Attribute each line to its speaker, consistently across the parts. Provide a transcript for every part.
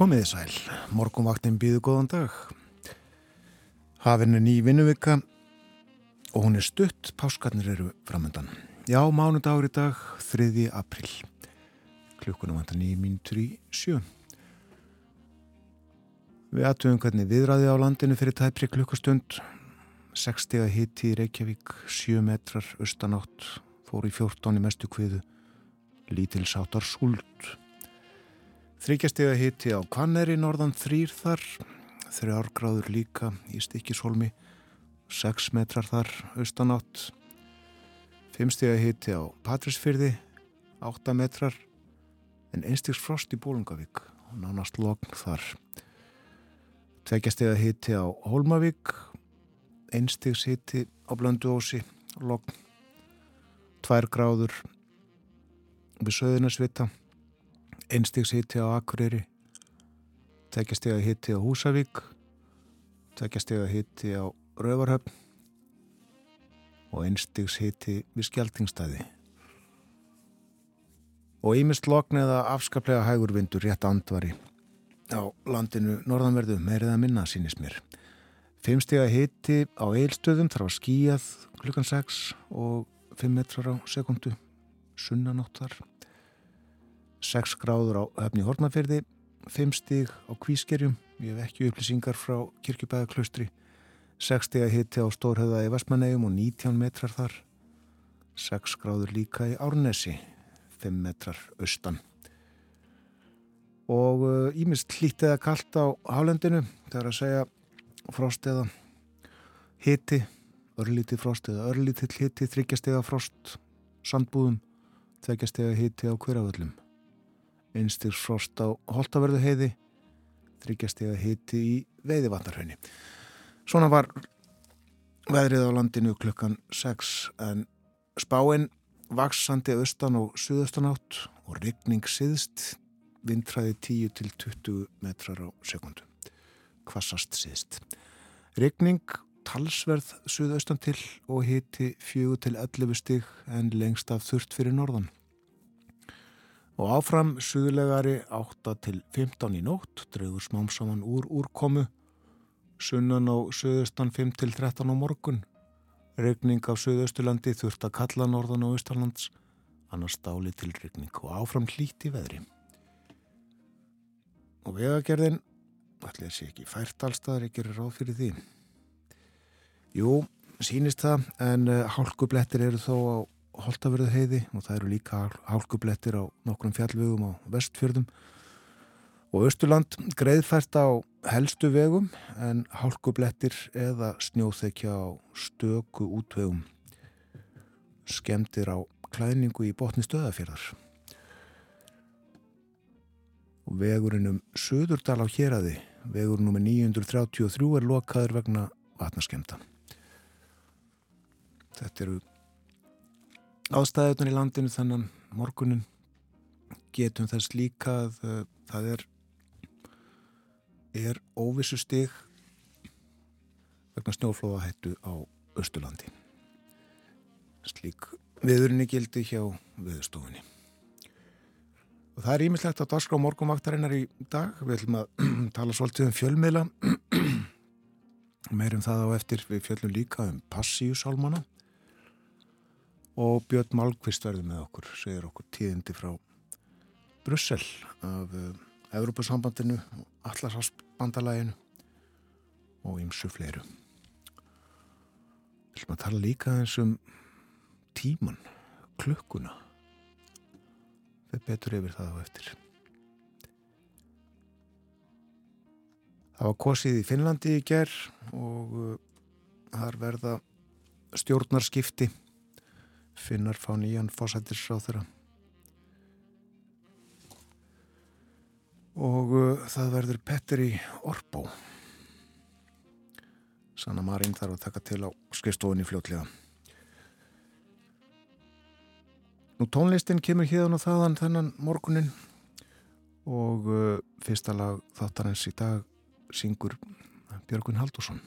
Speaker 1: Komiði sæl, morgunvaktin býðu góðan dag. Hafinn er ný vinnuvika og hún er stutt, páskarnir eru framöndan. Já, mánudagur í dag, 3. april. Klukkunum vantar nýjum mínutur í sjö. Við aðtöfum hvernig viðræði á landinu fyrir tæpri klukkustund. 60 hitti í Reykjavík, 7 metrar austanátt, fór í 14 í mestu kviðu, lítilsátar skuld. Þryggjastega hitti á Kvanneri norðan þrýr þar, þrjárgráður líka í Stikishólmi, 6 metrar þar austanátt, 5 stega hitti á Patrísfyrði, 8 metrar, en einstigs frost í Bólungavík og nánast logn þar. Tveggjastega hitti á Hólmavík, einstigs hitti á Blönduósi, logn, 2 gráður við Söðunarsvita, einstigs hitti á Akureyri tekjastega hitti á Húsavík tekjastega hitti á Rauvarhöfn og einstigs hitti við Skjaltingstæði og ímest lokn eða afskaplega hægur vindur rétt andvari á landinu norðanverðu meirið að minna sínist mér. Fimmstega hitti á eilstöðum þarf að skíjað klukkan 6 og 5 metrar á sekundu sunnanóttar 6 gráður á höfni Hortnafyrði, 5 stíg á Kvískerjum, ég hef ekki upplýsingar frá Kirkjubæðaklaustri, 6 stíg að hitti á Stórhauða í Vestmannegjum og 19 metrar þar, 6 gráður líka í Árnesi, 5 metrar austan. Og ímist uh, hlýtt eða kallt á hálendinu, það er að segja frost eða hitti, örlítið frost eða örlítið hitti, þryggjast eða frost, sandbúðum, tveggjast eða hitti á hverjaföllum einstir frost á Holtaverðu heiði þryggjastega hiti í veiðivatnarhaunni svona var veðrið á landinu klukkan 6 en spáinn vaksandi austan og suðaustan átt og rigning siðst vindræði 10 til 20 metrar á sekundu kvassast siðst rigning talsverð suðaustan til og hiti 4 til 11 stig en lengst af þurft fyrir norðan og áfram suðlegari 8 til 15 í nótt, draugur smám saman úr úrkomu, sunnan á suðaustan 5 til 13 á morgun, regning á suðausturlandi þurft að kalla norðan og austarlands, annars stáli til regning og áfram hlíti veðri. Og vegagerðin, allir sé ekki fært allstaðar, ekki er ráð fyrir því. Jú, sínist það, en uh, hálkublettir eru þó á Holtaverðu heiði og það eru líka hálkublettir á nokkrum fjallvegum á vestfjörðum. Og Östurland greiðfært á helstu vegum en hálkublettir eða snjóþekja á stöku útvegum. Skemdir á klæningu í botni stöðafjörðar og vegurinn um Suðurdal á Hjeraði vegurinn um 933 er lokaður vegna vatnaskemta þetta eru ástæðunar í landinu þannan morgunin getum þess líka að uh, það er er óvissu stig vegna snjóflóðahættu á Östurlandi slík viðurinni gildi hjá viðstofunni og það er ímislegt að dagskrá morgumvaktarinnar í dag. Við ætlum að tala svolítið um fjölmiðla. Meirum það á eftir. Við fjöllum líka um passíusálmana og Björn Malmqvist verður með okkur, segir okkur tíðindi frá Brussel af uh, Evrópusambandinu, Allarshalsbandalæginu og ymsu fleiru. Við ætlum að tala líka eins um tíman, klukkuna. Við betur yfir það á eftir. Það var kosið í Finnlandi í ger og uh, þar verða stjórnarskipti finnar fá nýjan fósættisráð þeirra og uh, það verður Petteri Orbo Sanna Marín þarf að taka til á skrifstofunni fljótlega. Nú tónlistin kemur hérna og þaðan þennan morgunin og uh, fyrsta lag þáttarins í dag syngur Björgun Haldursson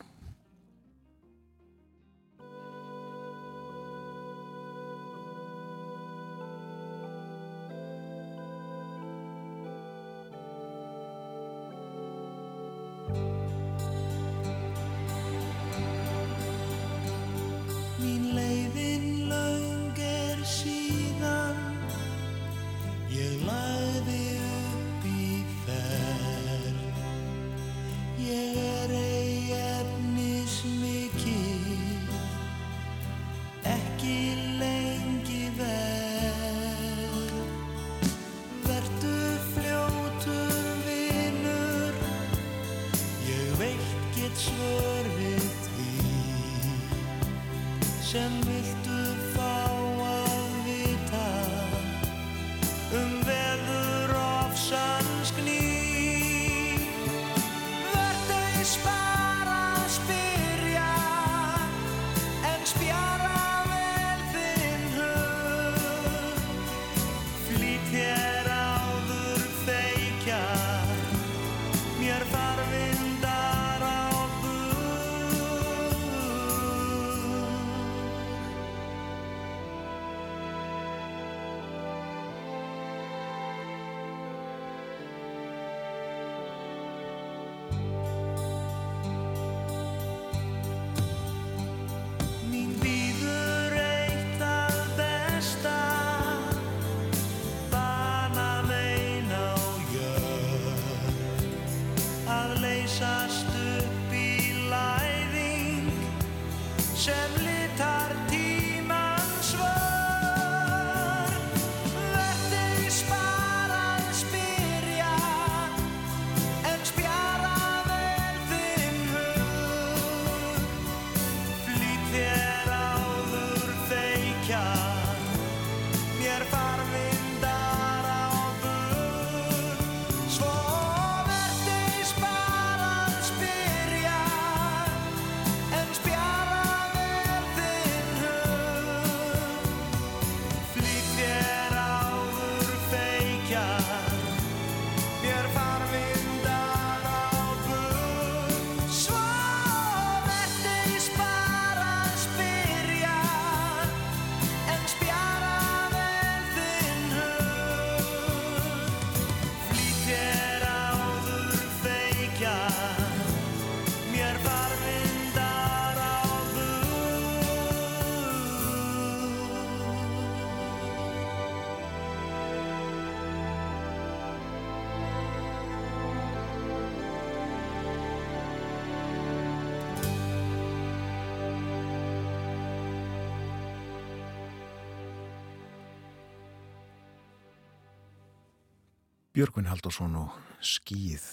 Speaker 1: Björgvin Haldursson og Skíð.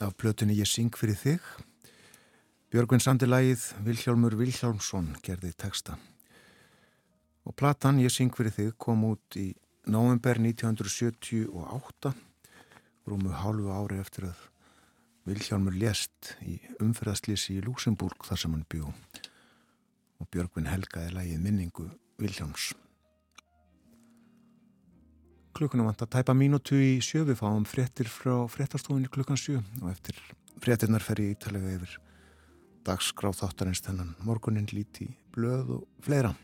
Speaker 1: Af plötunni Ég syng fyrir þig. Björgvin samtilægið Vilhjálmur Vilhjálmsson gerði texta. Og platan Ég syng fyrir þig kom út í november 1978 rúmu hálfu ári eftir að Vilhjálmur lést í umferðastlýsi í Lúsemburg þar sem hann bjó. Og Björgvin helgaði lægið minningu Vilhjálms klukkunum vant að tæpa mínútu í sjö. Við fáum fréttir frá fréttastofunni klukkan sjö og eftir fréttinnar fer ég ítalega yfir dagsgráð þáttarins þennan morgunin líti blöð og fleira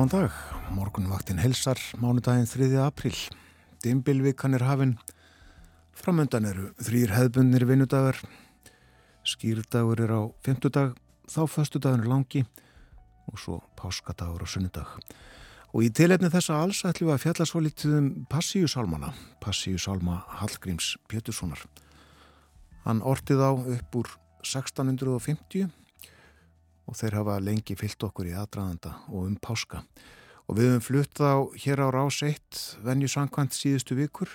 Speaker 1: Góðan dag, morgunvaktin helsar, mánudaginn 3. april. Dimbilvikan er hafinn, framöndan eru þrýr hefðbundnir vinnudagar, skýrdagur er á fymtudag, þá föstudagur er langi og svo páskadagur á sunnudag. Og í tilefni þessa alls ætlum við að fjalla svo litið um Passíusálmana, Passíusálma Hallgríms Péturssonar. Hann ortið á upp úr 1650 og þeir hafa lengi fyllt okkur í aðdraðanda og um páska. Og við höfum flutt á hér á rás 1 venjusankvæmt síðustu vikur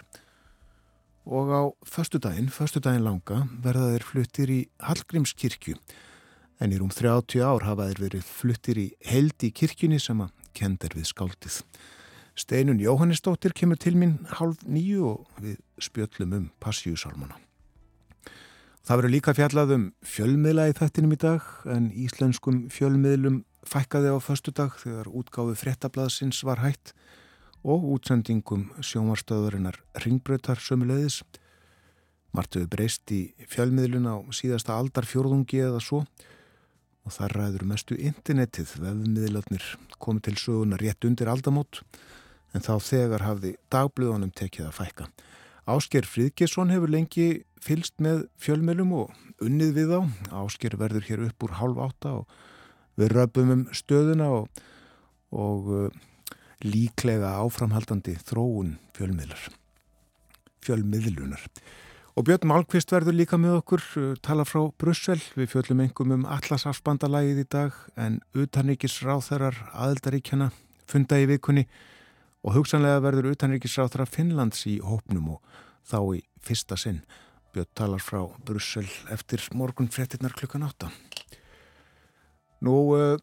Speaker 1: og á förstudaginn, förstudaginn langa, verða þeir fluttir í Hallgrímskirkju en í rúm 30 ár hafa þeir verið fluttir í heldi kirkjunni sem að kendir við skáldið. Steinun Jóhannesdóttir kemur til mín halv nýju og við spjöllum um passjúsálmana. Það verður líka fjallað um fjölmiðla í þættinum í dag en íslenskum fjölmiðlum fækkaði á förstu dag þegar útgáfi fréttablaðsins var hætt og útsendingum sjómarstöðurinnar ringbröytar sömulegðis. Martuði breyst í fjölmiðlun á síðasta aldar fjórðungi eða svo og þar ræður mestu internetið vefmiðlarnir komið til söguna rétt undir aldamót en þá þegar hafði dagblöðunum tekið að fækka. Ásker Fríðgesson hefur lengi fylst með fjölmjölum og unnið við á. Ásker verður hér upp úr hálf átta og við röpum um stöðuna og, og uh, líklega áframhaldandi þróun fjölmiðlar. Fjölmiðlunar. Og Björn Málkvist verður líka með okkur, uh, tala frá Brussel, við fjöllum engum um Atlasafsbandalagið í dag en utanríkisráþarar aðeldaríkjana funda í vikunni og hugsanlega verður utanríkisráþara Finnlands í hópnum og þá í fyrsta sinn. Björn talar frá Brussel eftir morgun frettinnar klukkan átta. Nú, uh,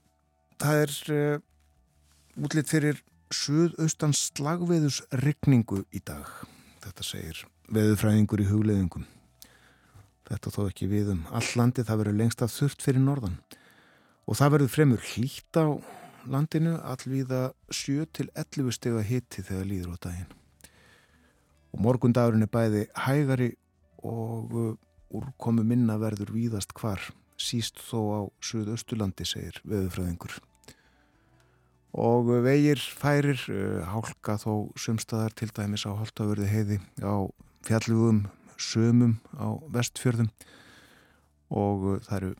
Speaker 1: það er uh, útlitt fyrir suðaustan slagveðus rigningu í dag. Þetta segir veðufræðingur í hugleðingum. Þetta þó ekki við um all landi, það verður lengst af þurft fyrir norðan. Og það verður fremur hlýtt á landinu allvíða 7-11 steg að hitti þegar líður á daginn. Og morgundagurinn er bæði hægari og uh, úrkomu minna verður víðast hvar, síst þó á Suðaustulandi, segir veðufræðingur. Og vegir færir, uh, hálka þó sumstaðar til dæmis á Holtavörði heiði á fjallugum sömum á vestfjörðum og uh, það eru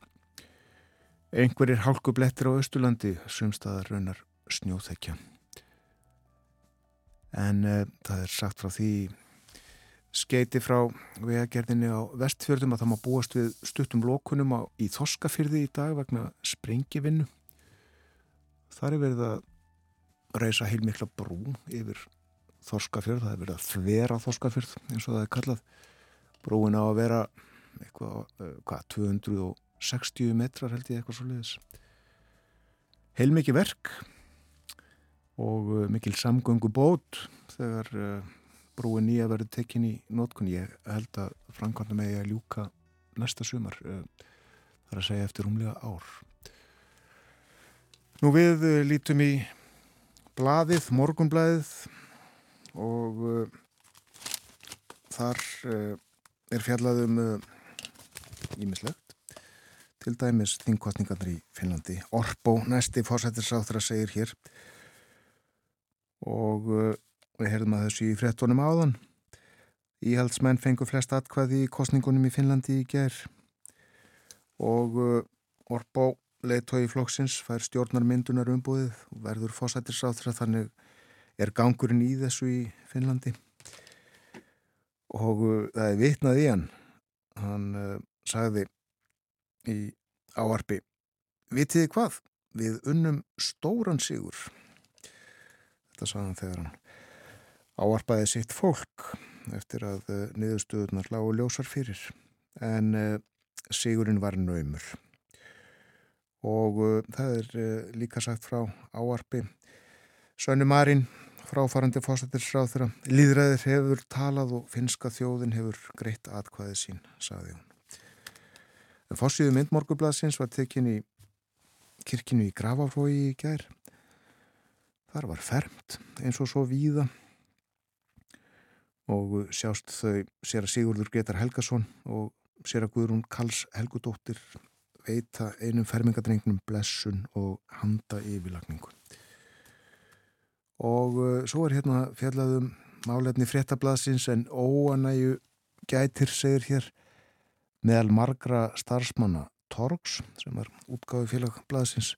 Speaker 1: einhverjir hálkublettir á Östurlandi sumstaðar raunar snjóþekja. En uh, það er sagt frá því skeiti frá vegagerðinni á vestfjörðum að það má búast við stuttum lókunum á, í Þorskafyrði í dag vegna sprengivinnu. Þar er verið að reysa heilmikla brú yfir Þorskafjörð, það er verið að þvera Þorskafjörð eins og það er kallað. Brúin á að vera eitthvað, uh, hvað, 260 metrar held ég eitthvað svo leiðis heilmikið verk og uh, mikil samgöngu bót þegar uh, brúin nýja verður tekinn í nótkun ég held að framkvæmda með ég að ljúka næsta sumar þar að segja eftir umlega ár. Nú við lítum í bladið, morgunbladið og uh, þar uh, er fjallað um ímislegt uh, til dæmis þingkostningarnir í Finnlandi. Orbo, næsti fórsættisáþra segir hér. Og við heyrðum að þessu í frettunum áðan. Íhaldsmenn fengur flest atkvæði í kostningunum í Finnlandi í ger og Orbo leiðtói flokksins fær stjórnar myndunar umbúðið og verður fósættisáþra þannig er gangurinn í þessu í Finnlandi. Og uh, það er vitnað í hann. Hann uh, sagði í áarpi vitiði hvað? Við unnum stóran sigur. Þetta sagði hann þegar hann áarpaði sitt fólk eftir að uh, niðurstöðunar lágu ljósar fyrir. En uh, sigurinn var naumur. Og uh, það er líka sagt frá áarpi Sönnu Marín fráfarandi fósættisráð þeirra líðræðir hefur talað og finska þjóðin hefur greitt atkvæðið sín, sagði hún. En fórsíðu myndmorgublasins var tekinn í kirkinu í Grafaflói í gær. Þar var fermt eins og svo víða og sjást þau sér að Sigurður Gretar Helgason og sér að Guðrún Kals Helgudóttir veita einum fermingadrengnum blessun og handa yfirlagningu. Og uh, svo er hérna fjallaðum málefni fréttablasins en óanægu gætir segir hér meðal margra starfsmanna Torgs sem var útgáðu félagblasins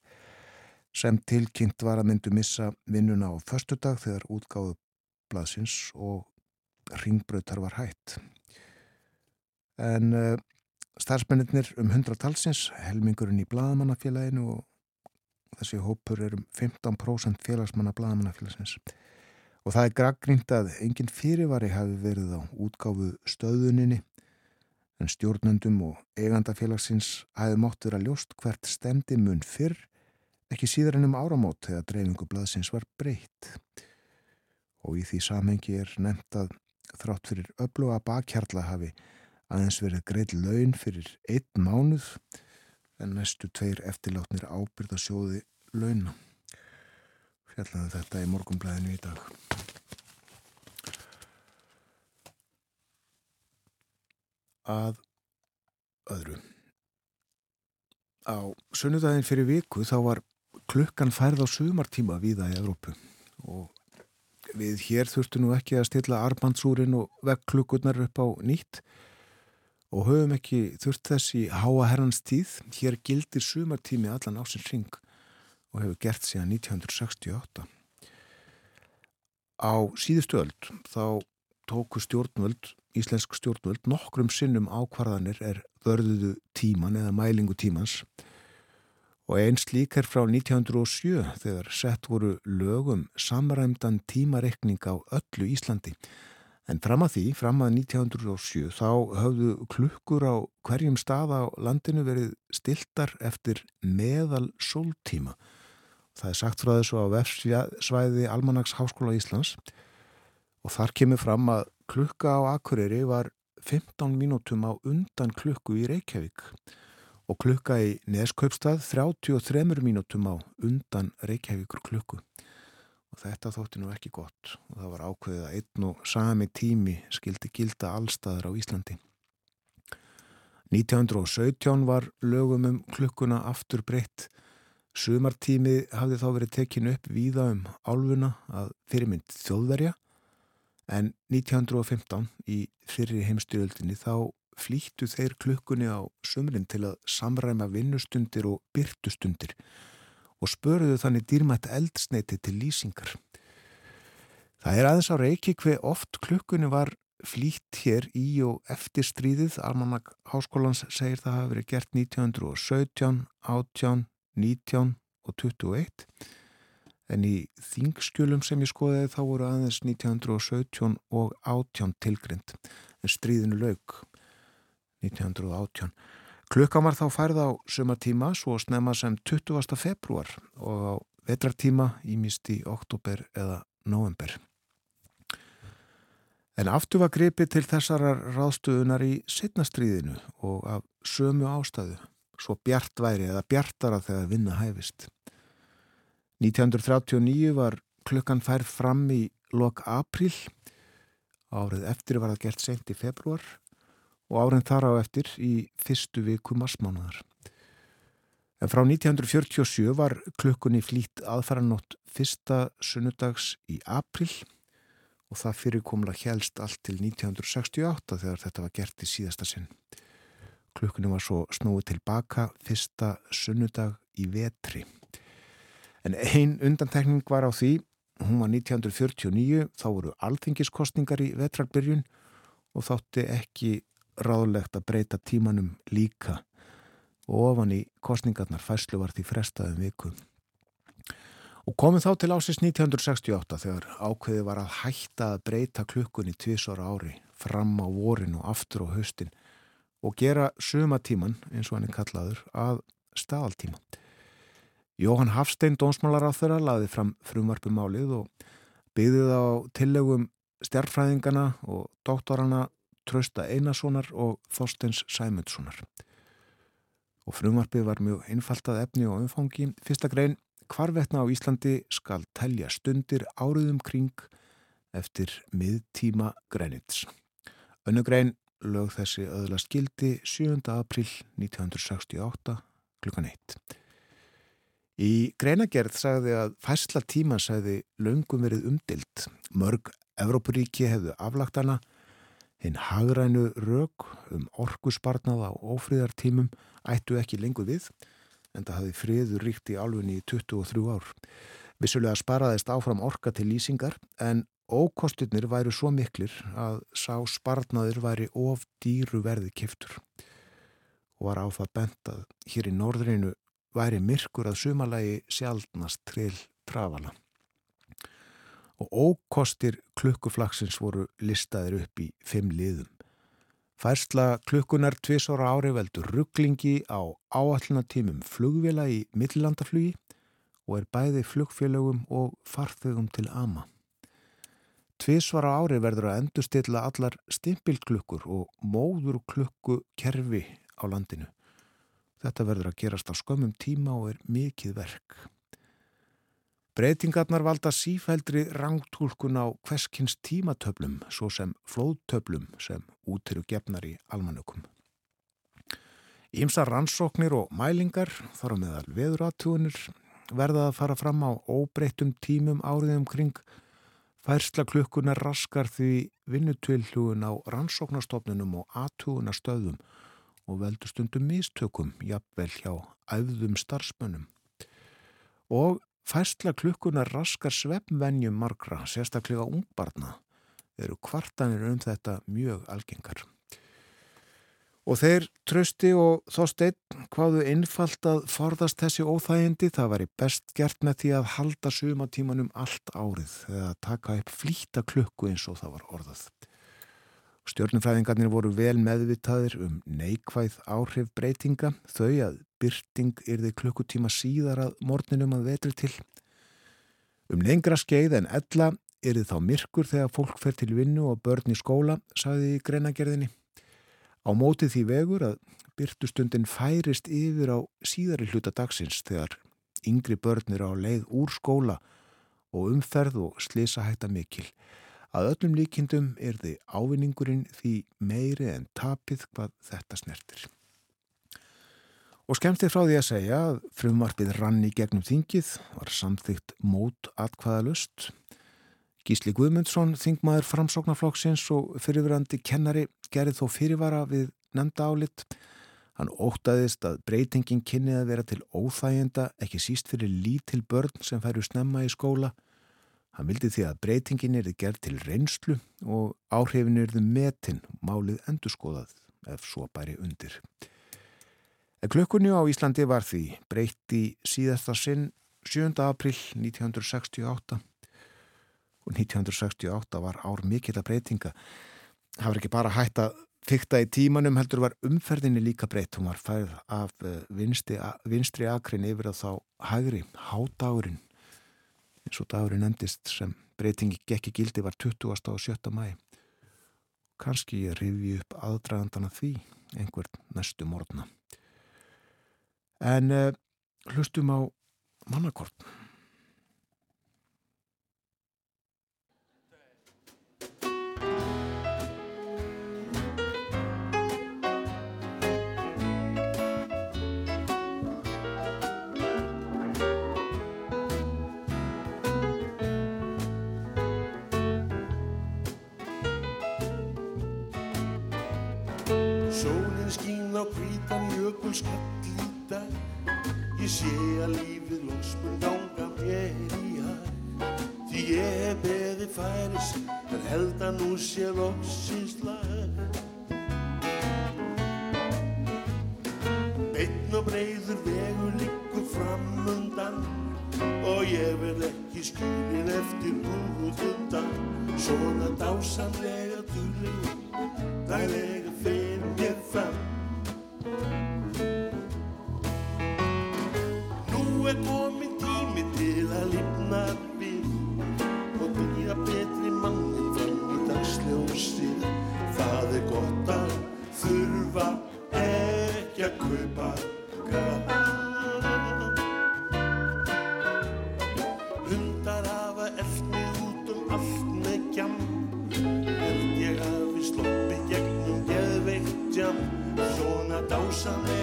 Speaker 1: sem tilkynnt var að myndu missa vinnuna á förstu dag þegar útgáðu blasins og ringbröðtar var hætt. En uh, starfsmennir um 100 talsins, helmingurinn í Blaðamannafélaginu og þessi hópur er um 15% félagsmanna Blaðamannafélagsins. Og það er gaggrínt að enginn fyrirvari hafi verið á útgáfu stöðuninni en stjórnendum og eigandafélagsins hafi móttur að ljóst hvert stemdi mun fyrr ekki síðar ennum áramót þegar dreifingu blaðsins var breytt. Og í því samhengi er nefnt að þrátt fyrir öfluga bakkjarla hafi aðeins verið greitt laun fyrir einn mánuð en næstu tveir eftirlátnir ábyrðasjóði launa. Fjallaðu þetta í morgumblæðinu í dag. Að öðru. á sunnudaginn fyrir viku þá var klukkan færð á sumartíma viða í Evrópu og við hér þurftum nú ekki að stilla armbandsúrin og vegklukkurnar upp á nýtt og höfum ekki þurft þess í háa herrans tíð. Hér gildir sumartími allan ásins ring og hefur gert síðan 1968. Á síðustu öld þá tóku stjórnvöld, íslensk stjórnvöld, nokkrum sinnum ákvarðanir er vörðuðu tíman eða mælingu tímans og eins lík er frá 1907 þegar sett voru lögum samræmdan tímarekning á öllu Íslandi. En fram að því, fram að 1907, þá höfðu klukkur á hverjum stað á landinu verið stiltar eftir meðal sóltíma. Það er sagt frá þessu á vefsvæði Almanags Háskóla Íslands og þar kemur fram að klukka á Akureyri var 15 mínútum á undan klukku í Reykjavík og klukka í Neskaupstað 33 mínútum á undan Reykjavíkur klukku. Og þetta þótti nú ekki gott og það var ákveðið að einn og sami tími skildi gilda allstaðar á Íslandi. 1917 var lögum um klukkuna aftur breytt. Sumartími hafði þá verið tekinu upp víða um álfuna að fyrirmynd þjóðverja en 1915 í fyrir heimstyrjöldinni þá flýttu þeir klukkunni á sumrin til að samræma vinnustundir og byrtustundir og spöruðu þannig dýrmætt eldsneiti til lýsingar. Það er aðeins á reiki hver oft klukkunni var flýtt hér í og eftir stríðið. Almanak Háskólans segir það hafi verið gert 1917, 18, 19 og 21 en í þingskjölum sem ég skoðiði þá voru aðeins 1917 og 18 tilgrind en stríðinu laug 1918. Klukkan var þá færð á sumatíma svo snemma sem 20. februar og á vetrartíma ímist í oktober eða november. En aftur var gripið til þessarar ráðstöðunar í setnastriðinu og af sömu ástæðu, svo bjart væri eða bjartara þegar vinna hæfist. 1939 var klukkan færð fram í lok april, árið eftir var það gert sent í februar og árin þar á eftir í fyrstu viku marsmánaðar. En frá 1947 var klukkunni flýtt aðfæranótt fyrsta sunnudags í april og það fyrirkomla helst allt til 1968 þegar þetta var gert í síðasta sinn. Klukkunni var svo snúið tilbaka fyrsta sunnudag í vetri. En ein undantekning var á því, hún var 1949, þá voru alþingiskostningar í vetrarbyrjun og þátti ekki ráðlegt að breyta tímanum líka ofan í kostningarnar fæslu var því frestaðum viku. Og komum þá til ásins 1968 þegar ákveði var að hætta að breyta klukkunni tvísora ári fram á vorin og aftur á höstin og gera suma tíman, eins og hann er kallaður, að staðaltíma. Jóhann Hafstein, dónsmálar á þeirra, laði fram frumarpum álið og byggðið á tillegum stjárfræðingana og doktorana Trausta Einarssonar og Þorstens Sæmundssonar. Og frumvarpið var mjög einfaltað efni og umfangi. Fyrsta grein, hvarvetna á Íslandi skal telja stundir áriðum kring eftir miðtíma greinits. Önnu grein lög þessi öðla skildi 7. april 1968 klukkan 1. Í greinagerð sagði að fæsla tíma sagði löngum verið umdilt. Mörg Evrópuríki hefðu aflagt hana Hinn hagrænu rauk um orkusbarnað á ófríðartímum ættu ekki lengur við en það hafi friður ríkt í alfunni í 23 ár. Vissulega sparaðist áfram orka til lýsingar en ókosturnir væru svo miklir að sá sparnaður væri of dýru verði kiftur og var á það bentað hér í norðrinu væri myrkur að sumalagi sjálfnast til trafala og ókostir klukkuflagsins voru listaðir upp í fimm liðum. Færsla klukkunar tvísóra ári veldur rugglingi á áallunatímum flugvila í millandaflugi og er bæði flugfélögum og farþögum til ama. Tvísvara ári verður að endurstilla allar stimpilklukkur og móður klukku kerfi á landinu. Þetta verður að gerast á skömmum tíma og er mikið verk. Breytingarnar valda sífældri rangtúlkun á hverskins tímatöflum svo sem flóðtöflum sem út eru gefnar í almanökum. Ímsa rannsóknir og mælingar, þar á meðal veðuratúnir, verða að fara fram á óbreyttum tímum áriðum kring færsla klukkunar raskar því vinnutilhugun á rannsóknarstofnunum og atúunastöðum og veldustundum mistökum, jafnvel hjá æfðum starfsmönnum. Og færsla klukkunar raskar svefnvenjum margra, sérstaklega ungbarna, eru kvartanir um þetta mjög algengar. Og þeir trösti og þósteinn hvaðu einfalt að forðast þessi óþægindi, það væri best gert með því að halda sumatímanum allt árið eða taka upp flýta klukku eins og það var orðað. Stjórnumfræðingarnir voru vel meðvitaðir um neikvæð áhrif breytinga, þau að byrting yrði klukkutíma síðar að morninum að vetri til. Um lengra skeið en ella yrði þá myrkur þegar fólk fer til vinnu og börn í skóla, sagði í greinagerðinni. Á mótið því vegur að byrtustundin færist yfir á síðari hluta dagsins þegar yngri börnir á leið úr skóla og umferð og slisa hætta mikil. Að öllum líkindum er þið ávinningurinn því meiri en tapið hvað þetta snertir. Og skemmti frá því að segja að frumvarpið rann í gegnum þingið, var samþygt mót atkvaða lust Gísli Guðmundsson, þingmaður framsóknarflokksins og fyrirverandi kennari gerði þó fyrirvara við nefnda álit. Hann ótaðist að breytingin kynnið að vera til óþægenda, ekki síst fyrir lítil börn sem færu snemma í skóla. Hann vildi því að breytingin er gerð til reynslu og áhrifin er þið metin málið endurskoðað ef svo bæri undir. En klökkunni á Íslandi var því breytti síðasta sinn 7. april 1968 og 1968 var ár mikill að breytinga. Það var ekki bara hægt að fykta í tímanum heldur var umferðinni líka breytt. Hún var færð af eh, vinstri akrin yfir að þá hægri, hádagurinn eins og dagurinn endist sem breytingi gekki gildi var 20. og 7. mæ. Kanski ég rifi upp aðdragandana því einhvern næstu morgna. En uh, hlustum á mannakort.
Speaker 2: Á hvítan jökulskall í dag. Ég sé að lífið lóksmun ganga mér í hag. Því ég beði færis en held að nú sé lóksins lag. Beinn og breyður vegur liggur framundan og ég verð ekki skilin eftir húðundan Svona dásamlega dúrlegur, daglega er komin tími til að lifna við og byrja betri mannin fram í dagsljósið. Það er gott að þurfa ekki að kaupa gaf. Hundar hafa eftir út um allt með gjam, held ég hafi sloppi gegnum geðveikt jam, svona dásamlega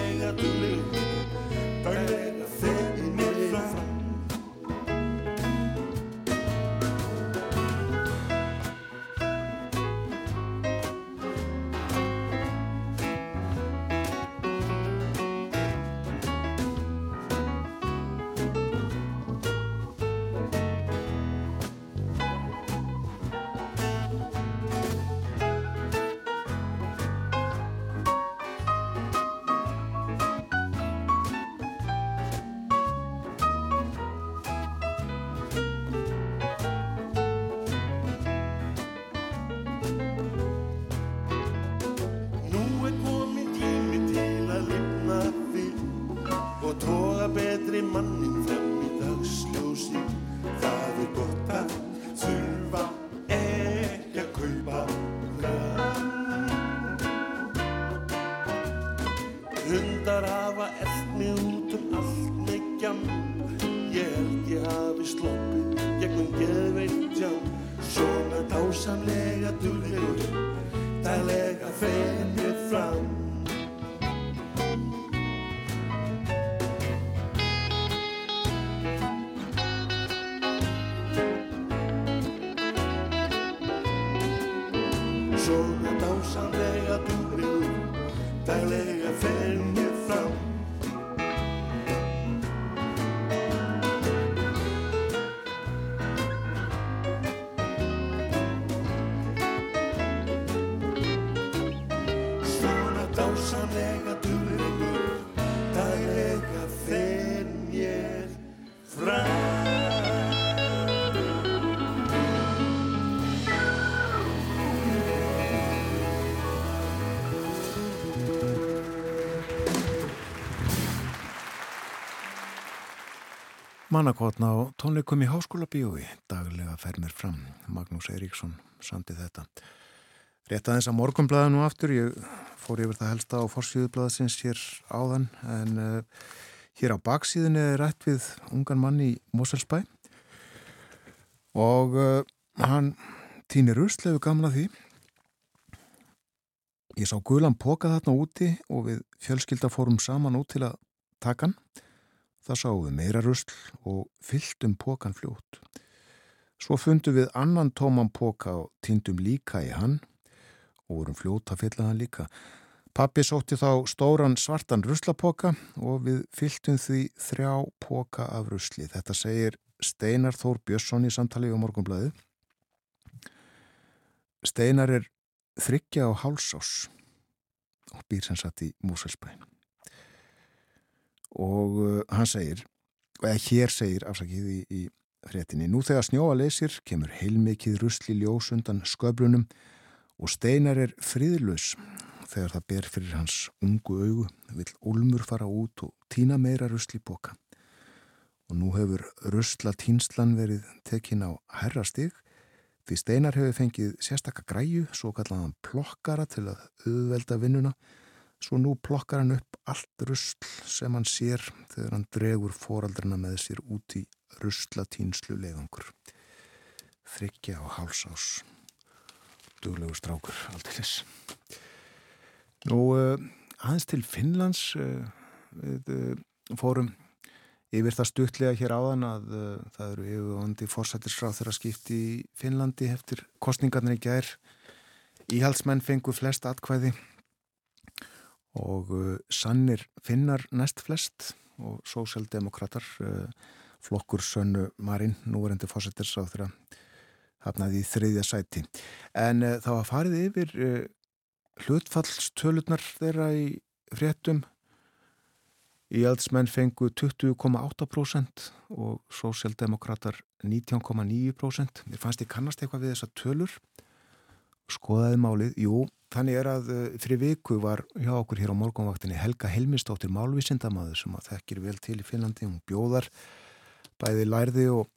Speaker 2: Hundar hafa eft mig út um allt með gjam. Ég held ég hafi sloppið gegnum geðveitt jam. Svona dásamlega duglegur, daglega fer
Speaker 1: Mannakotna á tónleikum í háskóla bíói daglega fer mér fram. Magnús Eiríksson sandi þetta. Rétt aðeins að morgunblæða nú aftur. Ég fór yfir það helsta á forsýðublaðsins hér áðan en uh, hér á baksíðinni er rætt við ungan mann í Moselsbæ og uh, hann týnir uslegu gamla því. Ég sá gulan póka þarna úti og við fjölskylda fórum saman út til að taka hann Það sáum við meira rusl og fylltum pókan fljótt. Svo fundum við annan tóman póka og týndum líka í hann og vorum fljótt að fylla hann líka. Pappi sótti þá stóran svartan ruslapóka og við fylltum því þrjá póka af rusli. Þetta segir Steinar Þór Björnsson í samtali á morgunblæði. Steinar er þryggja á hálsás og býr sem satt í Múselsbæn og uh, hann segir, eða hér segir afsakið í, í fréttinni, nú þegar snjóa leysir kemur heilmikið rusli ljós undan sköbrunum og steinar er friðlös þegar það ber fyrir hans ungu augu, vill Ulmur fara út og týna meira rusli boka og nú hefur rusla týnslan verið tekin á herrastig því steinar hefur fengið sérstakka græju, svo kallaðan plokkara til að auðvelda vinnuna Svo nú plokkar hann upp allt rusl sem hann sér þegar hann dregur foraldrina með sér út í ruslatýnslu leiðangur. Þryggja á hálsás. Duglegu strákur, alltilis. Nú, uh, aðeins til Finnlands uh, við uh, fórum yfir það stuttlega hér áðan að það eru yfirvandi fórsættisráð þeirra skipti í Finnlandi eftir kostningarnir í gær. Íhaldsmenn fengu flest atkvæði og uh, sannir finnar næst flest og sósjaldemokrater uh, flokkur Sönnu Marín núverendi fósættis á þeirra hafnaði í þriðja sæti. En uh, það var farið yfir uh, hlutfallstölurnar þeirra í fréttum. Í aldsmenn fengu 20,8% og sósjaldemokrater 19,9% mér fannst ég kannast eitthvað við þessa tölur skoðaði málið, jú Þannig er að fyrir viku var hjá okkur hér á morgunvaktinni Helga Helmistóttir málvísindamaður sem að þekkir vel til í Finnlandi. Hún bjóðar bæði lærði og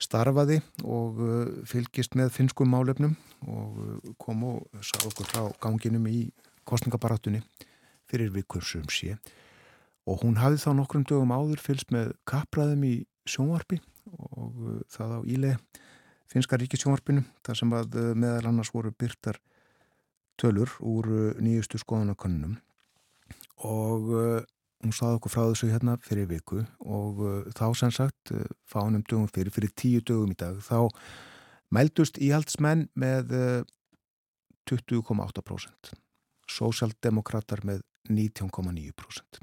Speaker 1: starfaði og fylgist með finskum málefnum og kom og sá okkur frá ganginum í kostningabarátunni fyrir vikur sem sé. Og hún hafði þá nokkrum dögum áður fylgst með kapraðum í sjónvarpi og það á íle finska ríkisjónvarpinu þar sem að meðal annars voru byrtar tölur úr nýjustu skoðanakönnum og uh, hún saði okkur frá þessu hérna fyrir viku og þá sem sagt fánum dögum fyrir, fyrir tíu dögum í dag þá mældust íhaldsmenn með 20,8% sósjaldemokrater með 19,9%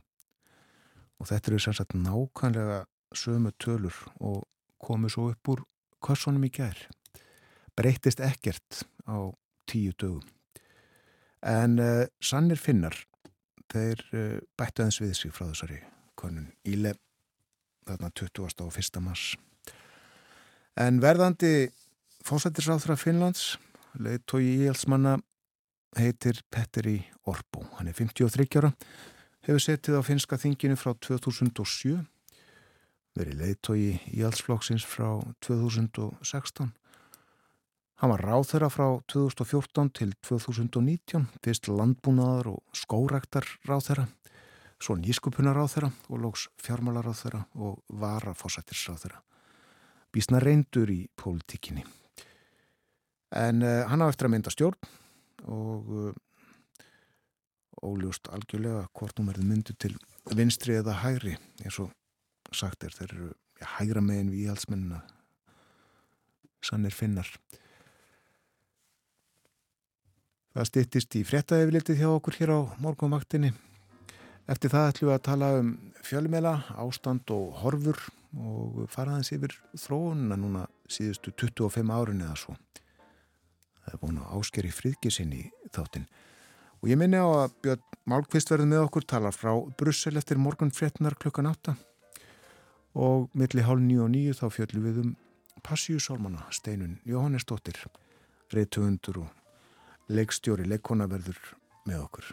Speaker 1: og þetta eru sem sagt nákvæmlega sömu tölur og komu svo upp úr kössonum í gær breytist ekkert á tíu dögum En uh, sannir finnar, þeir uh, bættu aðeins við sig frá þessari konun Íle, þarna 20. og 1. mars. En verðandi fósættisráþra Finnlands, leiðtói íhalsmanna, heitir Petteri Orbo. Hann er 53 ára, hefur setið á finska þinginu frá 2007, verið leiðtói íhalsflokksins frá 2016 Hann var ráþeira frá 2014 til 2019, fyrst landbúnaðar og skórektar ráþeira, svo nýskupunar ráþeira og lóks fjármálar ráþeira og varafósættis ráþeira. Bísna reyndur í pólitíkinni. En uh, hann á eftir að mynda stjórn og uh, óljúst algjörlega hvort hún verði myndu til vinstri eða hægri, eins og sagt er, þeir eru ja, hægra megin við íhaldsmennina, sannir finnar. Það stittist í frettæðiflitið hjá okkur hér á morgunvaktinni. Eftir það ætlum við að tala um fjölmela, ástand og horfur og faraðins yfir þróunina núna síðustu 25 árin eða svo. Það er búin að áskeri friðgisinn í þáttinn. Og ég minni á að Björn Málkvist verði með okkur talar frá Brussel eftir morgun frettnar klukkan 8 og milli hálf 9 og 9 þá fjöldlu við um Passíusálmana Steinun Jóhannesdóttir, reytuundur og leikstjóri, leikona verður með okkur.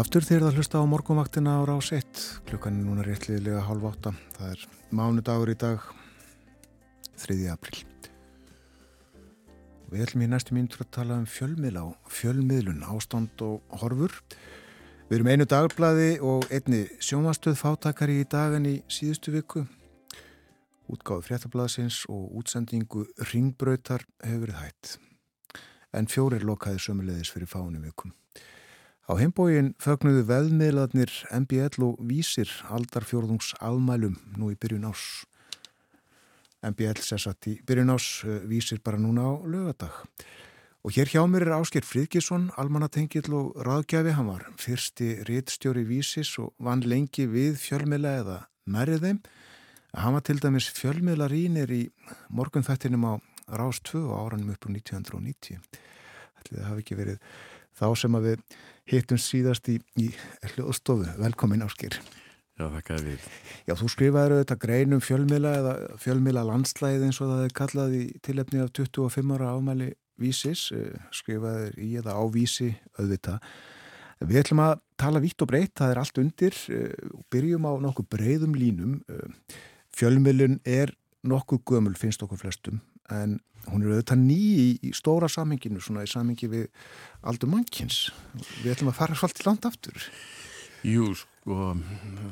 Speaker 1: Aftur þegar það hlusta á morgunvaktina á rás 1. Klukkan er núna réttliðilega halv átta. Það er mánudagur í dag, 3. april. Við ætlum í næstu mínutur að tala um fjölmiðla og fjölmiðlun, ástand og horfur. Við erum einu dagblæði og einni sjómastöð fátakari í dagan í síðustu viku. Útgáðu fréttablaðsins og útsendingu ringbröytar hefur verið hætt. En fjórir lokaði sömulegðis fyrir fáinu vikum. Á heimbógin fögnuðu veðmiðlarnir MBL og Vísir aldarfjórðungs afmælum nú í byrjun ás. MBL sessat í byrjun ás, Vísir bara núna á lögadag. Og hér hjá mér er Ásker Fríðkesson, almanatengill og ráðgjafi. Hann var fyrsti réttstjóri Vísis og vann lengi við fjölmiðla eða nærið þeim. Hann var til dæmis fjölmiðlarínir í morgunþættinum á Rás 2 áranum upp á 1990. Það hafi ekki verið þá sem að við hittum síðast í, í hljóðstofu. Velkomin Áskir.
Speaker 3: Já, þakkaði við.
Speaker 1: Já, þú skrifaður auðvitað greinum fjölmila eða fjölmila landslæði eins og það er kallað í tilefni af 25 ára ámæli vísis, skrifaður í eða á vísi auðvitað. Við ætlum að tala vitt og breytt, það er allt undir og byrjum á nokkuð breyðum línum. Fjölmilun er nokkuð gömul finnst okkur flestum en hún er auðvitað ný í, í stóra saminginu, svona í samingi við aldur mannkins. Við ætlum að fara svolítið langt aftur.
Speaker 3: Jú, sko,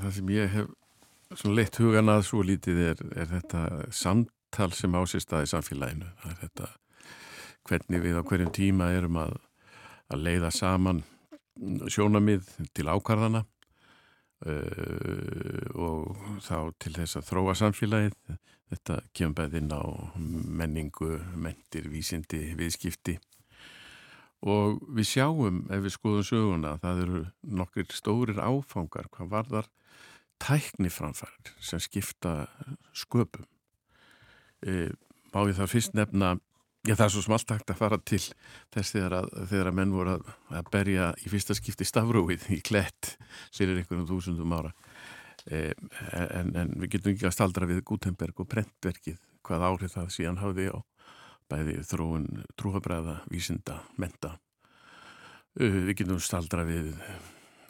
Speaker 3: það sem ég hef leitt hugan að svo lítið er, er þetta samtal sem ásist að í samfélaginu. Það er þetta hvernig við á hverjum tíma erum að, að leiða saman sjónamið til ákvarðana uh, og þá til þess að þróa samfélagið. Þetta kemur bæðið inn á menningu, mentir, vísindi, viðskipti og við sjáum ef við skoðum söguna að það eru nokkur stórir áfangar hvað varðar tækniframfærir sem skipta sköpum. E, má ég það fyrst nefna Já, það er svo smalt hægt að fara til þess þegar að, þegar að menn voru að, að berja í fyrsta skipti stafrúið í klett sérir einhvern þúsundum ára. Eh, en, en við getum ekki að staldra við Gutenberg og prentverkið hvað árið það síðan hafði á bæði þróun, trúfabræða, vísinda, menta. Eh, við getum staldra við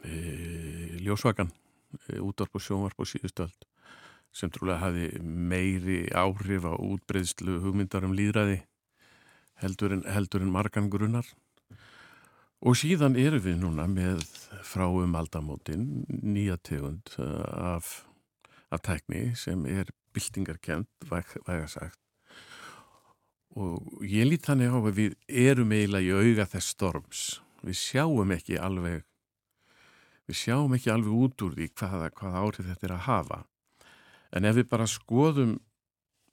Speaker 3: eh, ljósvakan, eh, útvarp og sjónvarp og síðustöld sem trúlega hafi meiri áhrif á útbreyðslu hugmyndar um líðræði heldur en, heldur en margan grunnar og síðan erum við núna með frá um aldamótin nýja tegund eh, af, af tækni sem er byltingarkent, væga sagt. Og ég lít þannig á að við erum eiginlega í auga þess storms. Við sjáum ekki alveg við sjáum ekki alveg út úr því hvaða, hvaða árið þetta er að hafa. En ef við bara skoðum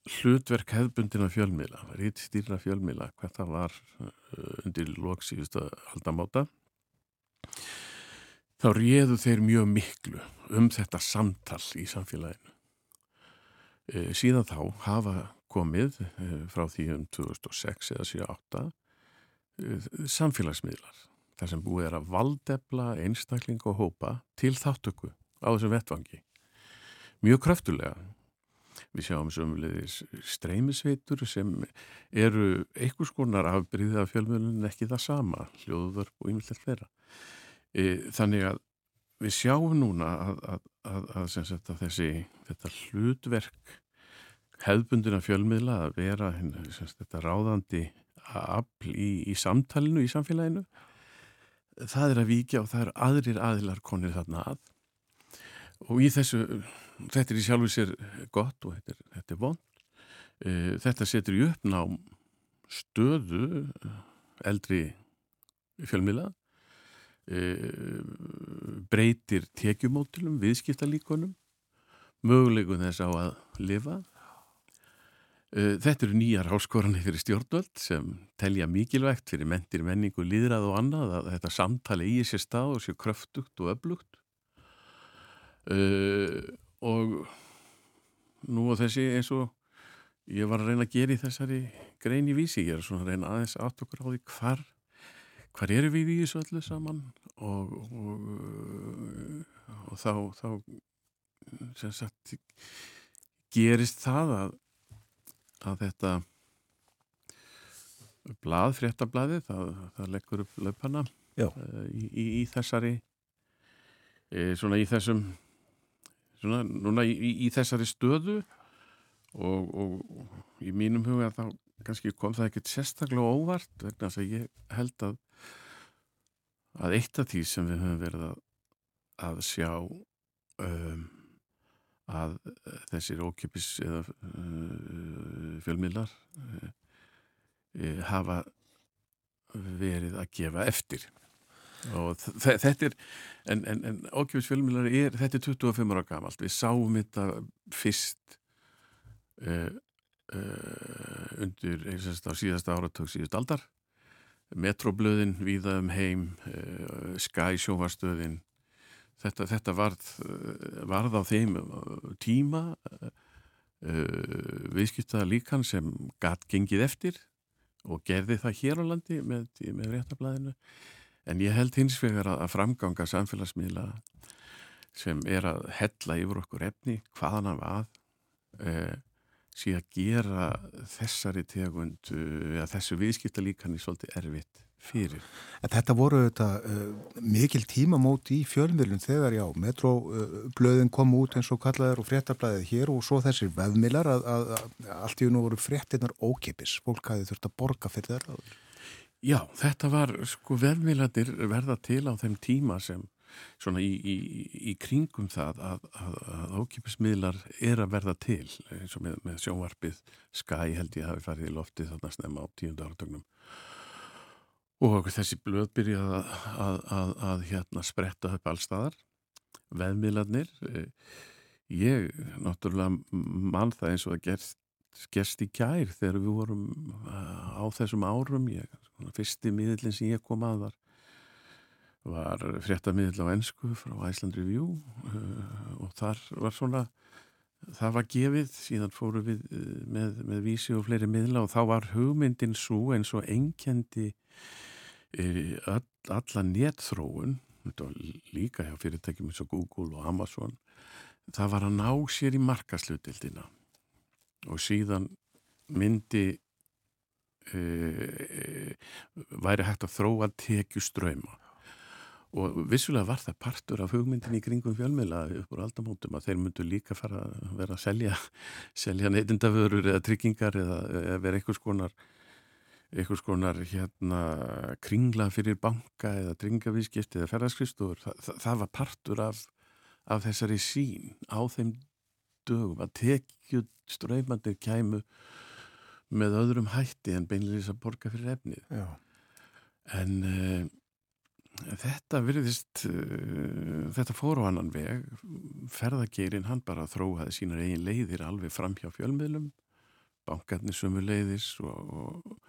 Speaker 3: hlutverk hefbundina fjölmila, rít stýrna fjölmila, hvað það var uh, undir loksíðustu aldamáta, þá réðu þeir mjög miklu um þetta samtal í samfélaginu. E, síðan þá hafa komið e, frá því um 2006 eða 2008 e, samfélagsmiðlar, þar sem búið er að valdefla einstakling og hópa til þáttöku á þessum vettvangi. Mjög kröftulega Við sjáum sömulegis streymisveitur sem eru einhvers konar afbríðið af fjölmjölun ekki það sama, hljóðvörp og ymillega fleira. E, þannig að við sjáum núna að, að, að, að sagt, þessi hlutverk hefðbundina fjölmiðla að vera sagt, þetta ráðandi afl í, í samtalinu í samfélaginu það er að vikja og það er aðrir aðilar konir þarna að og í þessu þetta er í sjálfu sér gott og þetta er, þetta er vond e, þetta setur í uppná stöðu eldri fjölmila e, breytir tekjumótilum, viðskiptalíkonum mögulegu þess á að lifa. E, þetta eru nýjar háskoranir fyrir stjórnvöld sem telja mikilvægt fyrir mentir, menningu, líðrað og annað að þetta samtali í sér stað og sér kröftugt og öflugt Uh, og nú og þessi eins og ég var að reyna að gera í þessari grein í vísi, ég er svona að reyna aðeins átt okkur á því hvar hvar eru við í þessu öllu saman? Og, og, og þá, þá sem sagt gerist það að, að þetta blað, fréttablaði það, það leggur upp löpana uh, í, í, í þessari svona í þessum svona núna í, í þessari stöðu og, og í mínum huga þá kannski kom það ekkert sérstaklega óvart vegna þess að ég held að að eitt af því sem við höfum verið að, að sjá um, að þessir ókipis eða uh, fjölmiðlar uh, uh, hafa verið að gefa eftir og þetta er en, en, en ákjöfisfjölmjölar er þetta er 25 ára gamalt, við sáum þetta fyrst uh, uh, undir á síðasta áratug síðust aldar. Metroblöðin viða um heim uh, Sky sjófarstöðin þetta, þetta varð, varð á þeim tíma viðskiptaða líkan sem gatt gengið eftir og gerði það hér á landi með, með réttablaðinu En ég held hins vegar að framganga samfélagsmiðla sem er að hella yfir okkur efni hvaðan af að eh, sé að gera þessari tegund eða þessu viðskipta líkan í svolítið erfitt fyrir.
Speaker 1: En þetta voru þetta uh, mikil tímamót í fjölmiðlun þegar já, metroblöðin uh, kom út eins og kallaður og fréttablaðið hér og svo þessir vefmilar að, að, að allt í unnu voru fréttinnar ókipis. Fólk hafi þurft að borga fyrir þeirra.
Speaker 3: Já, þetta var, sko, vefmiladir verða til á þeim tíma sem svona í, í, í kringum það að, að, að ókipismiðlar er að verða til eins og með, með sjónvarpið. Skæ held ég hafi farið í loftið þarna snemma á tíundu áratögnum og þessi blöð byrjaði að, að, hérna spretta upp allstaðar veðmiðlarnir eh, ég náttúrulega mann það eins og að gerst, gerst í kær þegar við vorum eh, á þessum árum. Ég, fyrsti miðlinn sem ég kom að var var fréttamiðl á ennsku frá Iceland Review uh, og þar var svona það var gefið, síðan fóru við með, með vísi og fleiri miðla og þá var hugmyndin svo eins og enkendi all, alla netþróun líka hjá fyrirtækjum eins og Google og Amazon það var að ná sér í markaslutildina og síðan myndi væri hægt að þróa tekjuströyma og vissulega var það partur af hugmyndin í kringum fjölmiðla upp úr aldamótum að þeir myndu líka fara að vera að selja selja neytindaförur eða tryggingar eða, eða vera einhvers konar einhvers konar hérna kringla fyrir banka eða dringavískipti eða ferðarskristur Þa, það, það var partur af, af þessari sín á þeim dögum að tekju ströymandir kæmu með öðrum hætti en beinleis að borga fyrir efnið
Speaker 1: Já.
Speaker 3: en uh, þetta virðist uh, þetta fór á annan veg ferðageirinn hann bara þróhaði sínar eigin leiðir alveg fram hjá fjölmiðlum bankarnir sömu leiðis og, og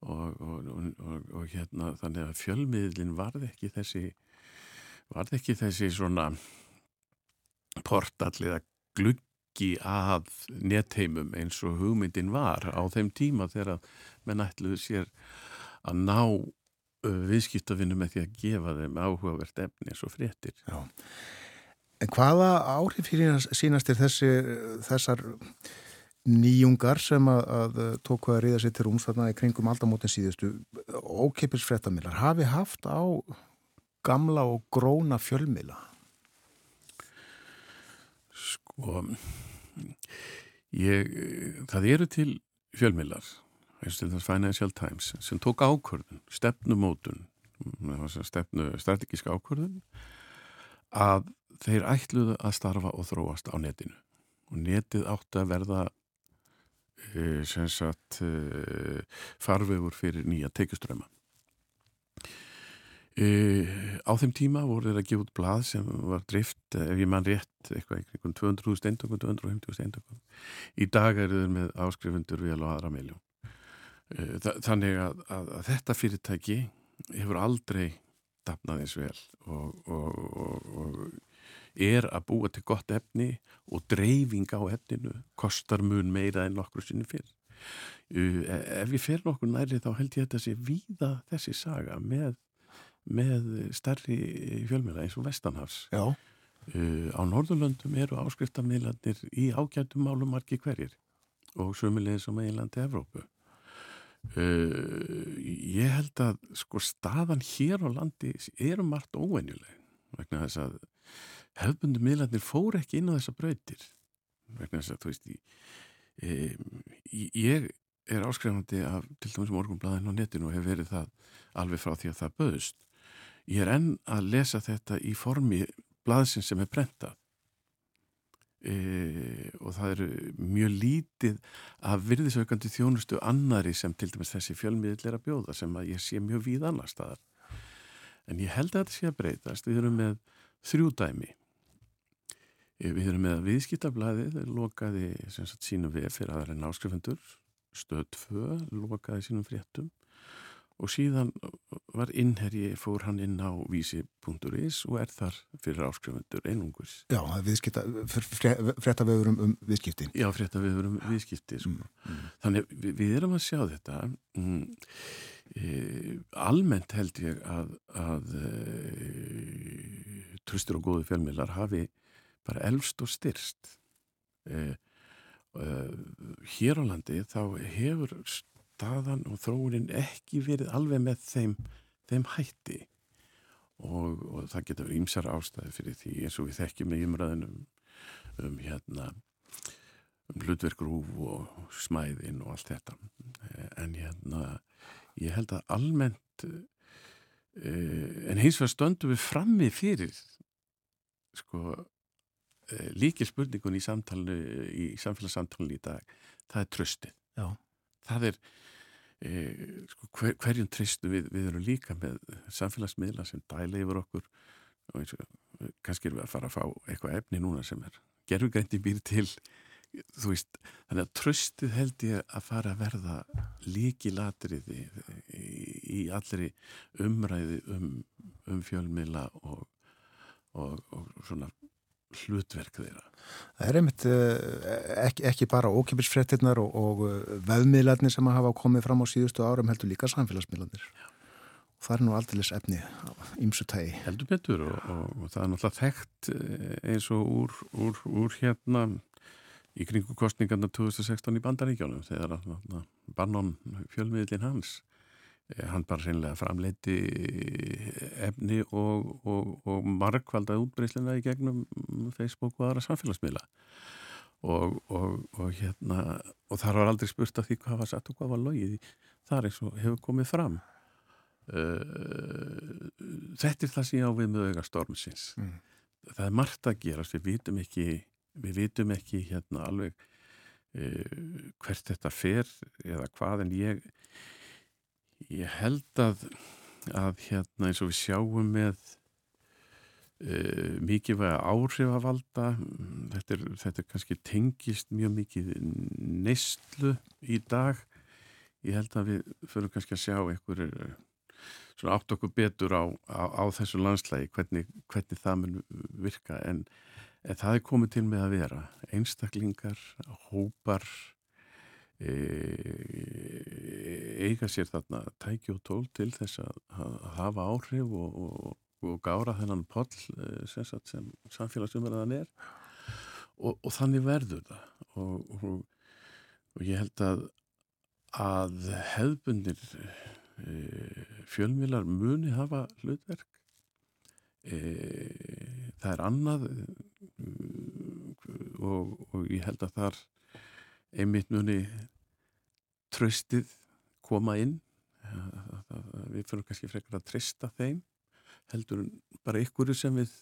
Speaker 3: og, og, og hérna þannig að fjölmiðlinn varð ekki þessi varð ekki þessi svona portalliða gluggi að netheimum eins og hugmyndin var á þeim tíma þegar menn ætluðu sér að ná viðskiptafinu með því að gefa þeim áhugavert efni eins og fréttir.
Speaker 1: Já. En hvaða áhrif fyrir sínast er þessi, þessar nýjungar sem að, að tóku að ríða sér til rúms þarna í kringum aldamótin síðustu ókeipis frettamillar hafi haft á gamla og gróna fjölmila?
Speaker 3: Sko ég, það eru til fjölmilar eins og þess Financial Times sem tók ákvörðun, stefnumótun stefnu, strategíska ákvörðun að þeir ætluðu að starfa og þróast á netinu og netið átti að verða Eh, sem sagt eh, farvegur fyrir nýja teikuströma. Eh, á þeim tíma voru þeir að gefa út blað sem var drift, ef ég mann rétt, eitthvað einhvern 200 steintökum, 250 steintökum. Í dag eru þeir með áskrifundur vel og aðra miljón. E, þannig að, að, að þetta fyrirtæki hefur aldrei dapnaðins vel og, og, og, og er að búa til gott efni og dreifing á efninu kostar mun meira en nokkur sinni fyrr. Uh, ef ég fer nokkur næri þá held ég að þetta sé víða þessi saga með, með starri fjölmjöla eins og Vestanhafs.
Speaker 1: Já.
Speaker 3: Uh, á Norðurlöndum eru áskriftamílandir í ágættum málum margi hverjir og sömulegis á meginlandi Evrópu. Uh, ég held að sko staðan hér á landi eru margt óvenjuleg vegna þess að hefðbundu miðlarnir fór ekki inn á þessa brautir vegna þess að þú veist e, ég er áskrifandi af til dæmis morgunblæðin á netinu og hef verið það alveg frá því að það böðust ég er enn að lesa þetta í formi blæðsin sem er brenta e, og það eru mjög lítið að virðisaukandi þjónustu annari sem til dæmis þessi fjölmiðl er að bjóða sem að ég sé mjög víð annar staðar. En ég held að þetta sé að breytast. Við erum með þrjú dæmi. Við erum með viðskiptablaðið, lokaði sagt, sínum við fyrir aðra en áskrifendur, stöð 2, lokaði sínum fréttum og síðan var innherji, fór hann inn á vísi.is og er þar fyrir áskrifendur einungus.
Speaker 1: Já, fréttavöður um, um viðskipti.
Speaker 3: Já, fréttavöður um viðskipti. Mm, mm. Þannig við, við erum að sjá þetta. Mm, e, almennt held ég að, að e, tröstur og góðu fjölmiðlar hafi bara elfst og styrst e, e, hér á landi þá hefur staðan og þróunin ekki verið alveg með þeim, þeim hætti. Og, og það getur verið ímsar ástæði fyrir því eins og við þekkjum með umræðinum um hérna um hlutverkrúf og smæðin og allt þetta. En hérna ég held að almennt uh, en hins vegar stöndum við frammi fyrir sko uh, líkið spurningun í í samfélagssamtalenu í dag. Það er tröstið
Speaker 1: Já.
Speaker 3: það er sko, hver, hverjum tröstu við, við erum líka með samfélagsmiðla sem dæla yfir okkur og eins og kannski erum við að fara að fá eitthvað efni núna sem er gerfugrænti býr til þú veist, þannig að tröstið held ég að fara að verða líki latriði í, í allri umræði um, um fjölmiðla og, og, og svona hlutverk þeirra.
Speaker 1: Það er einmitt ekki, ekki bara ókipilsfrettinnar og, og veðmiðlarnir sem hafa komið fram á síðustu árum heldur líka samfélagsmiðlarnir. Það er nú aldrei efni ímsu tægi.
Speaker 3: Heldur betur og það er náttúrulega þekkt eins og úr, úr, úr hérna í kringu kostningarna 2016 í Bandaríkjónum þegar Bannon fjölmiðlin hans eh, hann bara reynilega framleiti efni og, og, og markvaldaði útbreyslina í gegnum Facebook og aðra samfélagsmiðla. Og, og hérna og þar var aldrei spurt af því hvað var satt og hvað var logið þar eins og hefur komið fram uh, þetta er það sem ég á við með auðvitað stormsins. Mm. það er margt að gerast, við vitum ekki við vitum ekki hérna alveg hvert þetta fer eða hvað en ég ég held að að hérna eins og við sjáum með uh, mikið vega áhrif að valda þetta er, þetta er kannski tengist mjög mikið neistlu í dag. Ég held að við fyrir kannski að sjá einhverjur svona átt okkur betur á, á, á þessu landslægi hvernig, hvernig það mun virka. En En það er komið til með að vera. Einstaklingar, hópar e, eiga sér þarna tæki og tól til þess að, að hafa áhrif og, og, og gára þennan poll e, sem, sem samfélagsumverðan er. Og, og þannig verður það. Og ég held að að hefbundir e, fjölmilar muni hafa hlutverk. E, það er annað og ég held að þar einmitt muni tröstið koma inn. Við fyrir kannski frekar að trista þeim heldur bara ykkur sem við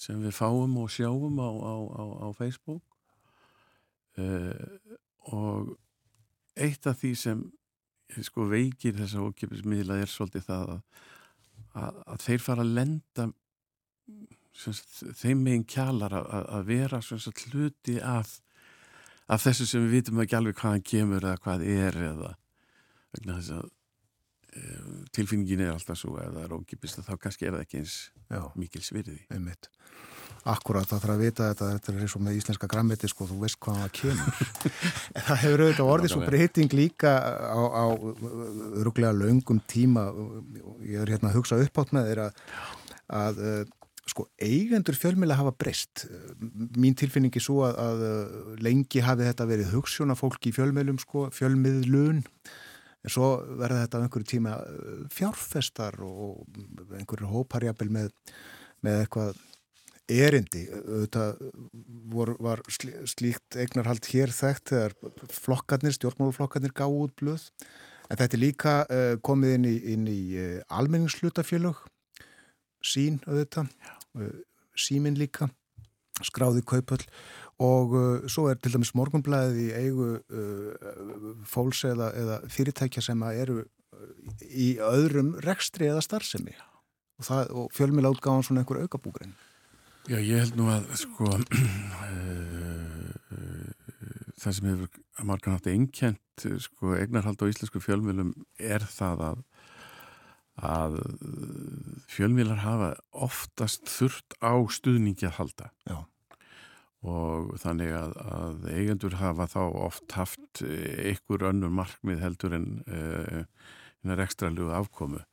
Speaker 3: sem við fáum og sjáum á, á, á, á Facebook. Uh, og eitt af því sem sko veikir þessa ókipismiðla er svolítið það að, að, að þeir fara að lenda þeim meginn kjalar að, að vera hluti af, af þessu sem við vitum ekki alveg hvaðan kemur eða hvað er eða vegna þess að e, tilfinningin er alltaf svo ef það er ógipist þá kannski er það ekki eins Já, mikil svirði
Speaker 1: einmitt. Akkurat, það þarf að vita þetta, þetta er eins og með íslenska grammeti sko, þú veist hvaðan það kemur. Það hefur auðvitað orðið svo breyting líka á, á öruglega laungum tíma. Ég er hérna að hugsa upp átt með þeirra að sko eigendur fjölmjöla hafa breyst. Mín tilfinningi svo að, að lengi hafi þetta verið hugssjóna fólki í fjölmjölum sko, fjölmiðlun. En svo verða þetta á einhverju tíma uh, fjárfestar og einhverju hóparjapil með, með eitthvað erindi. Þetta vor, var slíkt eignarhald hér þekkt þegar flokkarnir, stjórnmáluflokkarnir gáð út blöð. En þetta er líka uh, komið inn í, í uh, almenningslutafjölug sín auðvitað Eh, símin líka, skráði kaupöll og uh, svo er til dæmis morgunblæðið í eigu uh, fólks eða, eða fyrirtækja sem eru í öðrum rekstri eða starfsemi. Og, það, og fjölmjöla átgáðan svona einhver aukabúgrein.
Speaker 3: Já, ég held nú að sko það sem hefur margan haft einkjent sko eignarhald á íslensku fjölmjölum er það að að fjölmiðlar hafa oftast þurft á stuðningi að halda
Speaker 1: Já.
Speaker 3: og þannig að, að eigendur hafa þá oft haft einhver önnur markmið heldur en uh, ekstra lögu afkomu.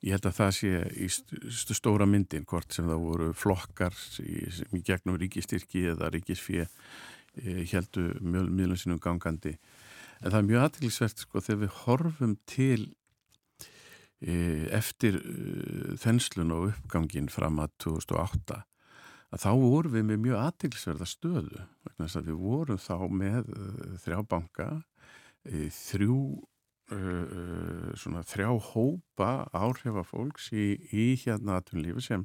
Speaker 3: Ég held að það sé í stu stóra myndin hvort sem það voru flokkar í, í gegnum ríkistyrki eða ríkisfíð heldu mjög sínum gangandi en það er mjög aðtilsvert sko þegar við horfum til e, eftir e, þenslun og uppgangin fram að 2008 að þá vorum við með mjög aðtilsverða stöðu vegna þess að við vorum þá með e, þrjá banka þrjú svona þrjá hópa áhrifafólks í, í hérna aðtunlífi sem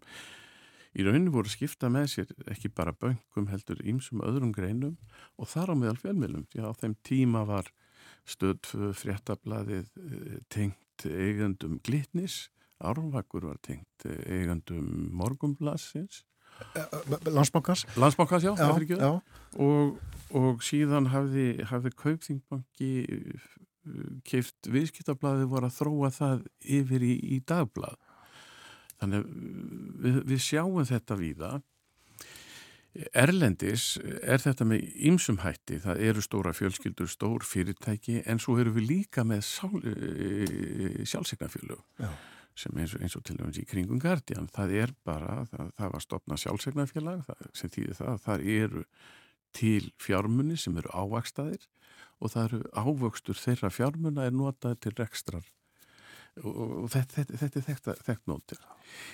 Speaker 3: í rauninu voru skipta með sér ekki bara böngum heldur ímsum öðrum greinum og þar á meðal fjölmjölum því að á þeim tíma var stöð fréttablaðið eh, tengt eigandum glitnis Árvakur var tengt eigandum morgumblassins
Speaker 1: Landsbankars
Speaker 3: Landsbankars, já,
Speaker 1: já, já.
Speaker 3: Og, og síðan hafði, hafði Kaupþingbanki eh, keift viðskiptablaði voru að þróa það yfir í, í dagblad Þannig við, við sjáum þetta víða. Erlendis er þetta með ýmsum hætti, það eru stóra fjölskyldur, stór fyrirtæki en svo eru við líka með e, sjálfsegnafjölu sem eins og, eins og til dæmis í kringum Guardian. Það er bara, það, það var stopna sjálfsegnafjölag sem þýðir það að það eru til fjármunni sem eru ávakstaðir og það eru ávöxtur þeirra fjármunna er notað til rekstrar og þetta, þetta, þetta er þekkt, þekkt nótir.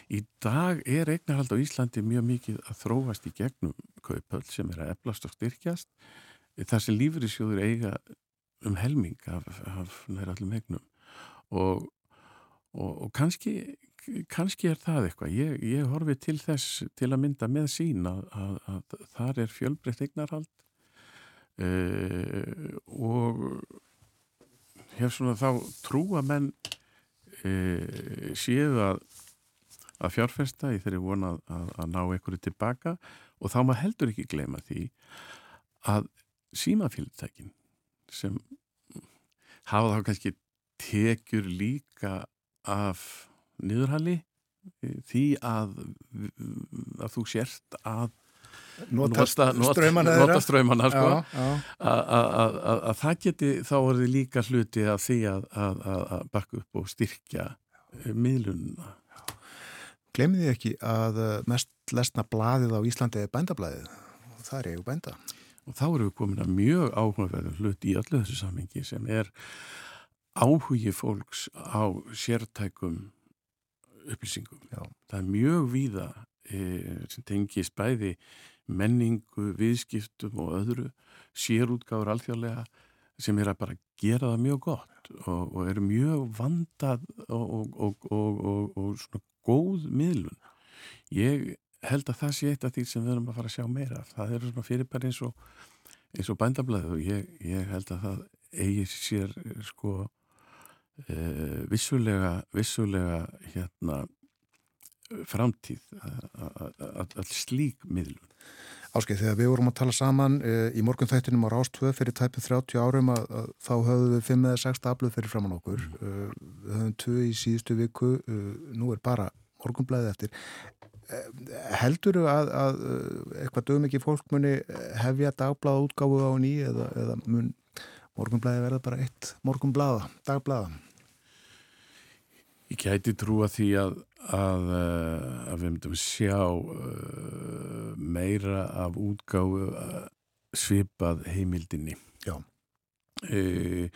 Speaker 3: Í dag er eignarhald á Íslandi mjög mikið að þróast í gegnum kaupöld sem er að eflast og styrkjast þar sem lífriðsjóður eiga um helming af, af næra allum eignum og, og, og kannski, kannski er það eitthvað. Ég, ég horfi til þess til að mynda með sín að, að, að þar er fjölbreytt eignarhald uh, og hef svona þá trúa menn e, séu að, að fjárfesta í þeirri vona að, að ná einhverju tilbaka og þá maður heldur ekki gleyma því að símafélagtækin sem hafa þá kannski tekjur líka af niðurhalli e, því að, að þú sérst að
Speaker 1: nota ströymana
Speaker 3: sko, að það geti þá þið líka hluti af því að bakka upp og styrkja eh, miðlununa
Speaker 1: Glemði þið ekki að eh, mest lesna bladið á Íslandi er bændablaðið? Og það er eigu bænda.
Speaker 3: Og þá eru við komin að mjög áhugaverðum hlut í öllu þessu sammingi sem er áhugi fólks á sértækum upplýsingum. Já. það er mjög víða e, sem tengis bæði menningu, viðskiptum og öðru sérútgáður alþjóðlega sem er að bara gera það mjög gott og, og eru mjög vandað og, og, og svona góð miðlun. Ég held að það sé eitt af því sem við erum að fara að sjá meira. Það eru svona fyrirbæri eins og eins og bændablaðu og ég, ég held að það eigi sér sko e, vissulega, vissulega hérna framtíð að slík miðlun.
Speaker 1: Áskei, þegar við vorum að tala saman e, í morgun þættinum á Rástvö fyrir tæpið 30 árum að, að þá höfðu við 5 eða 6 aflöð fyrir framann okkur. Mm. E, við höfum 2 í síðustu viku, e, nú er bara morgunblæðið eftir. E, heldur þú að, að eitthvað dögum ekki fólk muni hefja dagblæða útgáfu á ný eða, eða mun morgunblæði verða bara eitt morgunblæða, dagblæða?
Speaker 3: Ég gæti trúa því að, að, eh, að við myndum sjá uh, meira af útgáðu uh, svipað heimildinni.
Speaker 1: Já.
Speaker 3: Uh,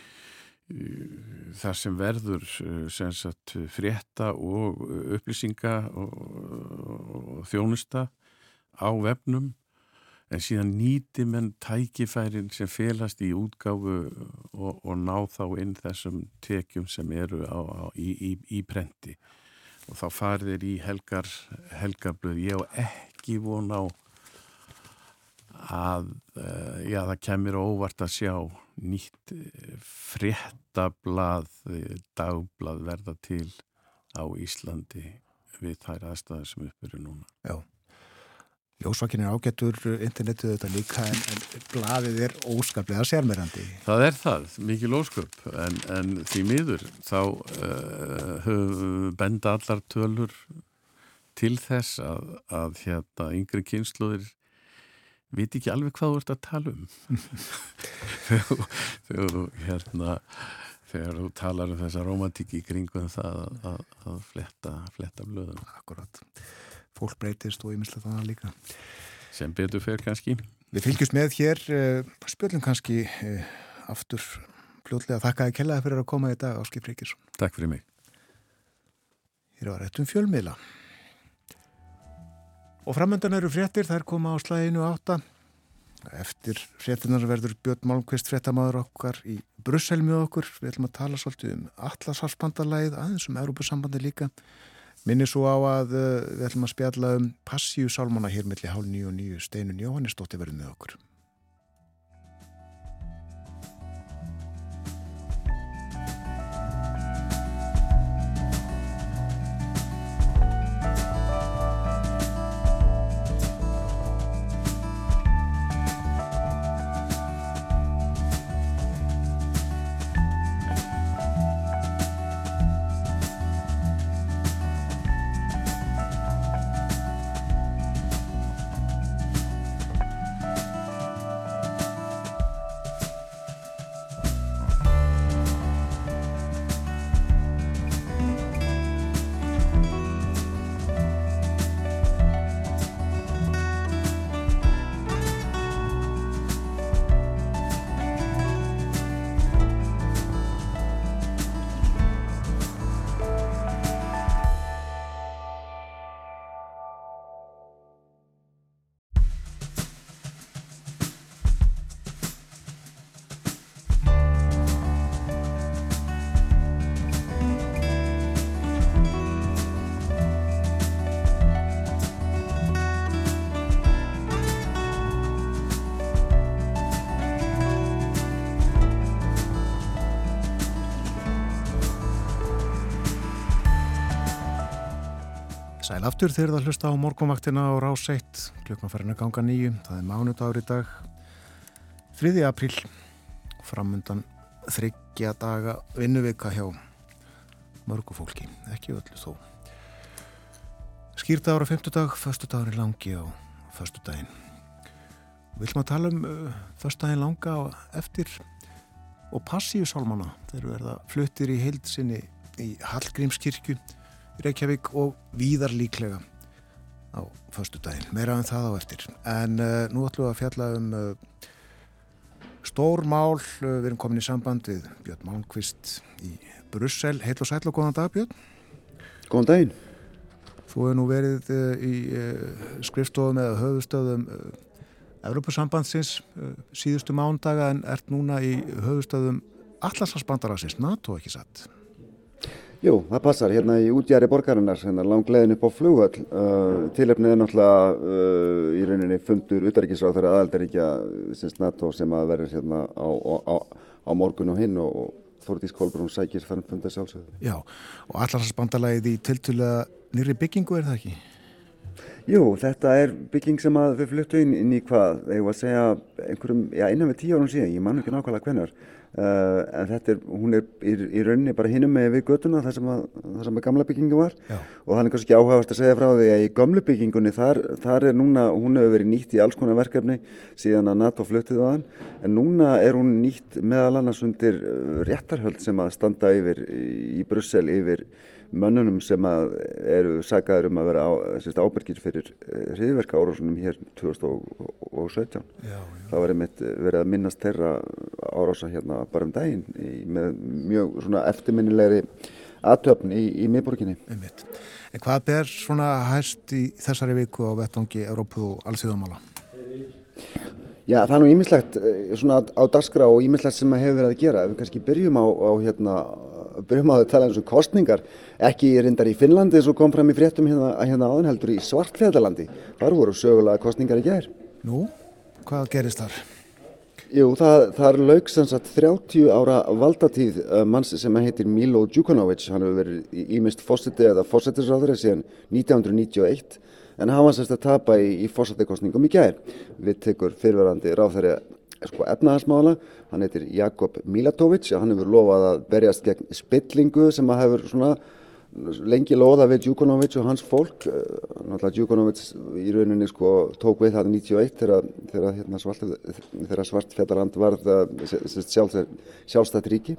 Speaker 3: þar sem verður sem sagt, frétta og upplýsinga og, og þjónusta á vefnum en síðan nýti menn tækifærin sem felast í útgáfu og, og ná þá inn þessum tekjum sem eru á, á, í, í, í prenti og þá farir í helgar helgarblöð, ég hef ekki von á að uh, já, það kemur óvart að sjá nýtt uh, fréttablað dagblað verða til á Íslandi við þær aðstæðar sem uppveru núna.
Speaker 1: Já Ljósvakin er ágættur, internetið þetta líka en, en bladið er óskaplega sérmerandi.
Speaker 3: Það er það, mikið lósköp en, en því miður þá uh, benda allar tölur til þess að, að hérna yngri kynsluðir viti ekki alveg hvað þú ert að tala um. þegar þú hérna þegar þú talar um þessa romantíki í kringum það að, að fletta, fletta blöðum.
Speaker 1: Akkurat fólk breytist og ymmislega þannig líka
Speaker 3: sem betur fer kannski
Speaker 1: Við fylgjumst með hér, uh, spjöldum kannski uh, aftur fljóðlega. Þakka að kellaði fyrir að koma í dag, Áskip Ríkisson.
Speaker 3: Takk fyrir mig.
Speaker 1: Hér var réttum fjölmiðla. Og framöndan eru fréttir, þær koma á slæginu átta. Eftir fréttinar verður Björn Malmqvist fréttamaður okkar í Brussel með okkur. Við ætlum að tala svolítið um Atlashalsbandalæð, aðeins um Európusambandi líka. Minni svo á að uh, við ætlum að spjalla um Passíu Sálmána hér melli hálf nýju og nýju steinun Jóhannesdóttir verður með okkur. Aftur þegar það hlusta á morgunvaktina á rás 1, klukkan farin að ganga nýju, það er mánudagur í dag, 3. apríl, framundan þryggja daga vinnuvika hjá mörgu fólki, ekki öllu þó. Skýrta ára 50 dag, förstu dagurinn langi á förstu daginn. Við viljum að tala um uh, förstu daginn langa eftir og passíu sálmana, þeir verða fluttir í heilsinni í Hallgrímskirkju Reykjavík og víðar líklega á förstu daginn, meira en um það á eftir. En uh, nú ætlum við að fjalla um uh, stór mál. Uh, við erum komin í samband við Björn Malmqvist í Brussel. Heil og sæl og góðan dag Björn.
Speaker 4: Góðan daginn.
Speaker 1: Þú hefur nú verið í skrifstofum eða höfustöðum Evropasambandsins síðustu mándaga en ert núna í höfustöðum Allarsvarsbandaransins, NATO ekki satt
Speaker 4: Jú, það passar hérna í útjæri borgarinnar, hérna langlegin upp á flugvöll. Uh, Tilefnið er náttúrulega uh, í rauninni fundur utaríkisráð þegar aðaldaríkja sinns NATO sem að verður hérna á, á, á morgun og hinn og, Þórdís Kolbrún sækir færðum fundar sjálfsögðu.
Speaker 1: Já, og allarsbandalagið í tiltulega nýri byggingu er það ekki?
Speaker 4: Jú, þetta er bygging sem að við fluttu inn, inn í hvað, ég var að segja einhverjum, já innan við tíu árum síðan, ég man ekki nákvæmlega hvenar. Uh, en þetta er, hún er í, í rauninni bara hinum með við göttuna þar sem sem að gamla byggingu var Já. og það er kannski áhagast að segja frá því að í gamlu byggingunni þar, þar er núna, hún hefur verið nýtt í alls konar verkefni síðan að NATO fluttið á hann en núna er hún nýtt meðal annars undir uh, réttarhöld sem að standa yfir í Brussel yfir mönnunum sem eru saggaður um að vera ábyrgir fyrir eh, hriðverka árásunum hér 2017. Já, já. Það var einmitt verið að minnast þeirra árása hérna bara um daginn í, með mjög svona eftirminnilegri aðtöfn í, í miðborginni.
Speaker 1: Einmitt. En hvað ber svona hæst í þessari viku á vettangi Európu og allsíðamála?
Speaker 4: Já, það er nú ímislegt eh, svona á daskra og ímislegt sem hefur verið að gera. Ef við kannski byrjum á, á hérna byrjum að tala eins og kostningar ekki reyndar í Finnlandi eins og kom fram í fréttum hérna, hérna áðan heldur í Svartfjæðalandi þar voru sögulega kostningar í gerð
Speaker 1: Nú, hvað gerist þar?
Speaker 4: Jú, það, það er laug sem sagt 30 ára valdatíð uh, manns sem heitir Milo Djukanovic. Hann hefur verið ímist fósiti eða fósitisráður síðan 1991 en hann var semst að tapa í, í fósitikostningum í gerð við tekur fyrirverandi ráðherri sko, efnahagsmála, hann heitir Jakob Milatovic og hann hefur lofað að berjast gegn spillingu sem að hefur svona lengi loða við Djukonovic og hans fólk. Eh, náttúrulega Djukonovic í rauninni sko tók við það 91 þegar, þegar, hérna, þegar svartfjallarand varð sjálfstætt ríki.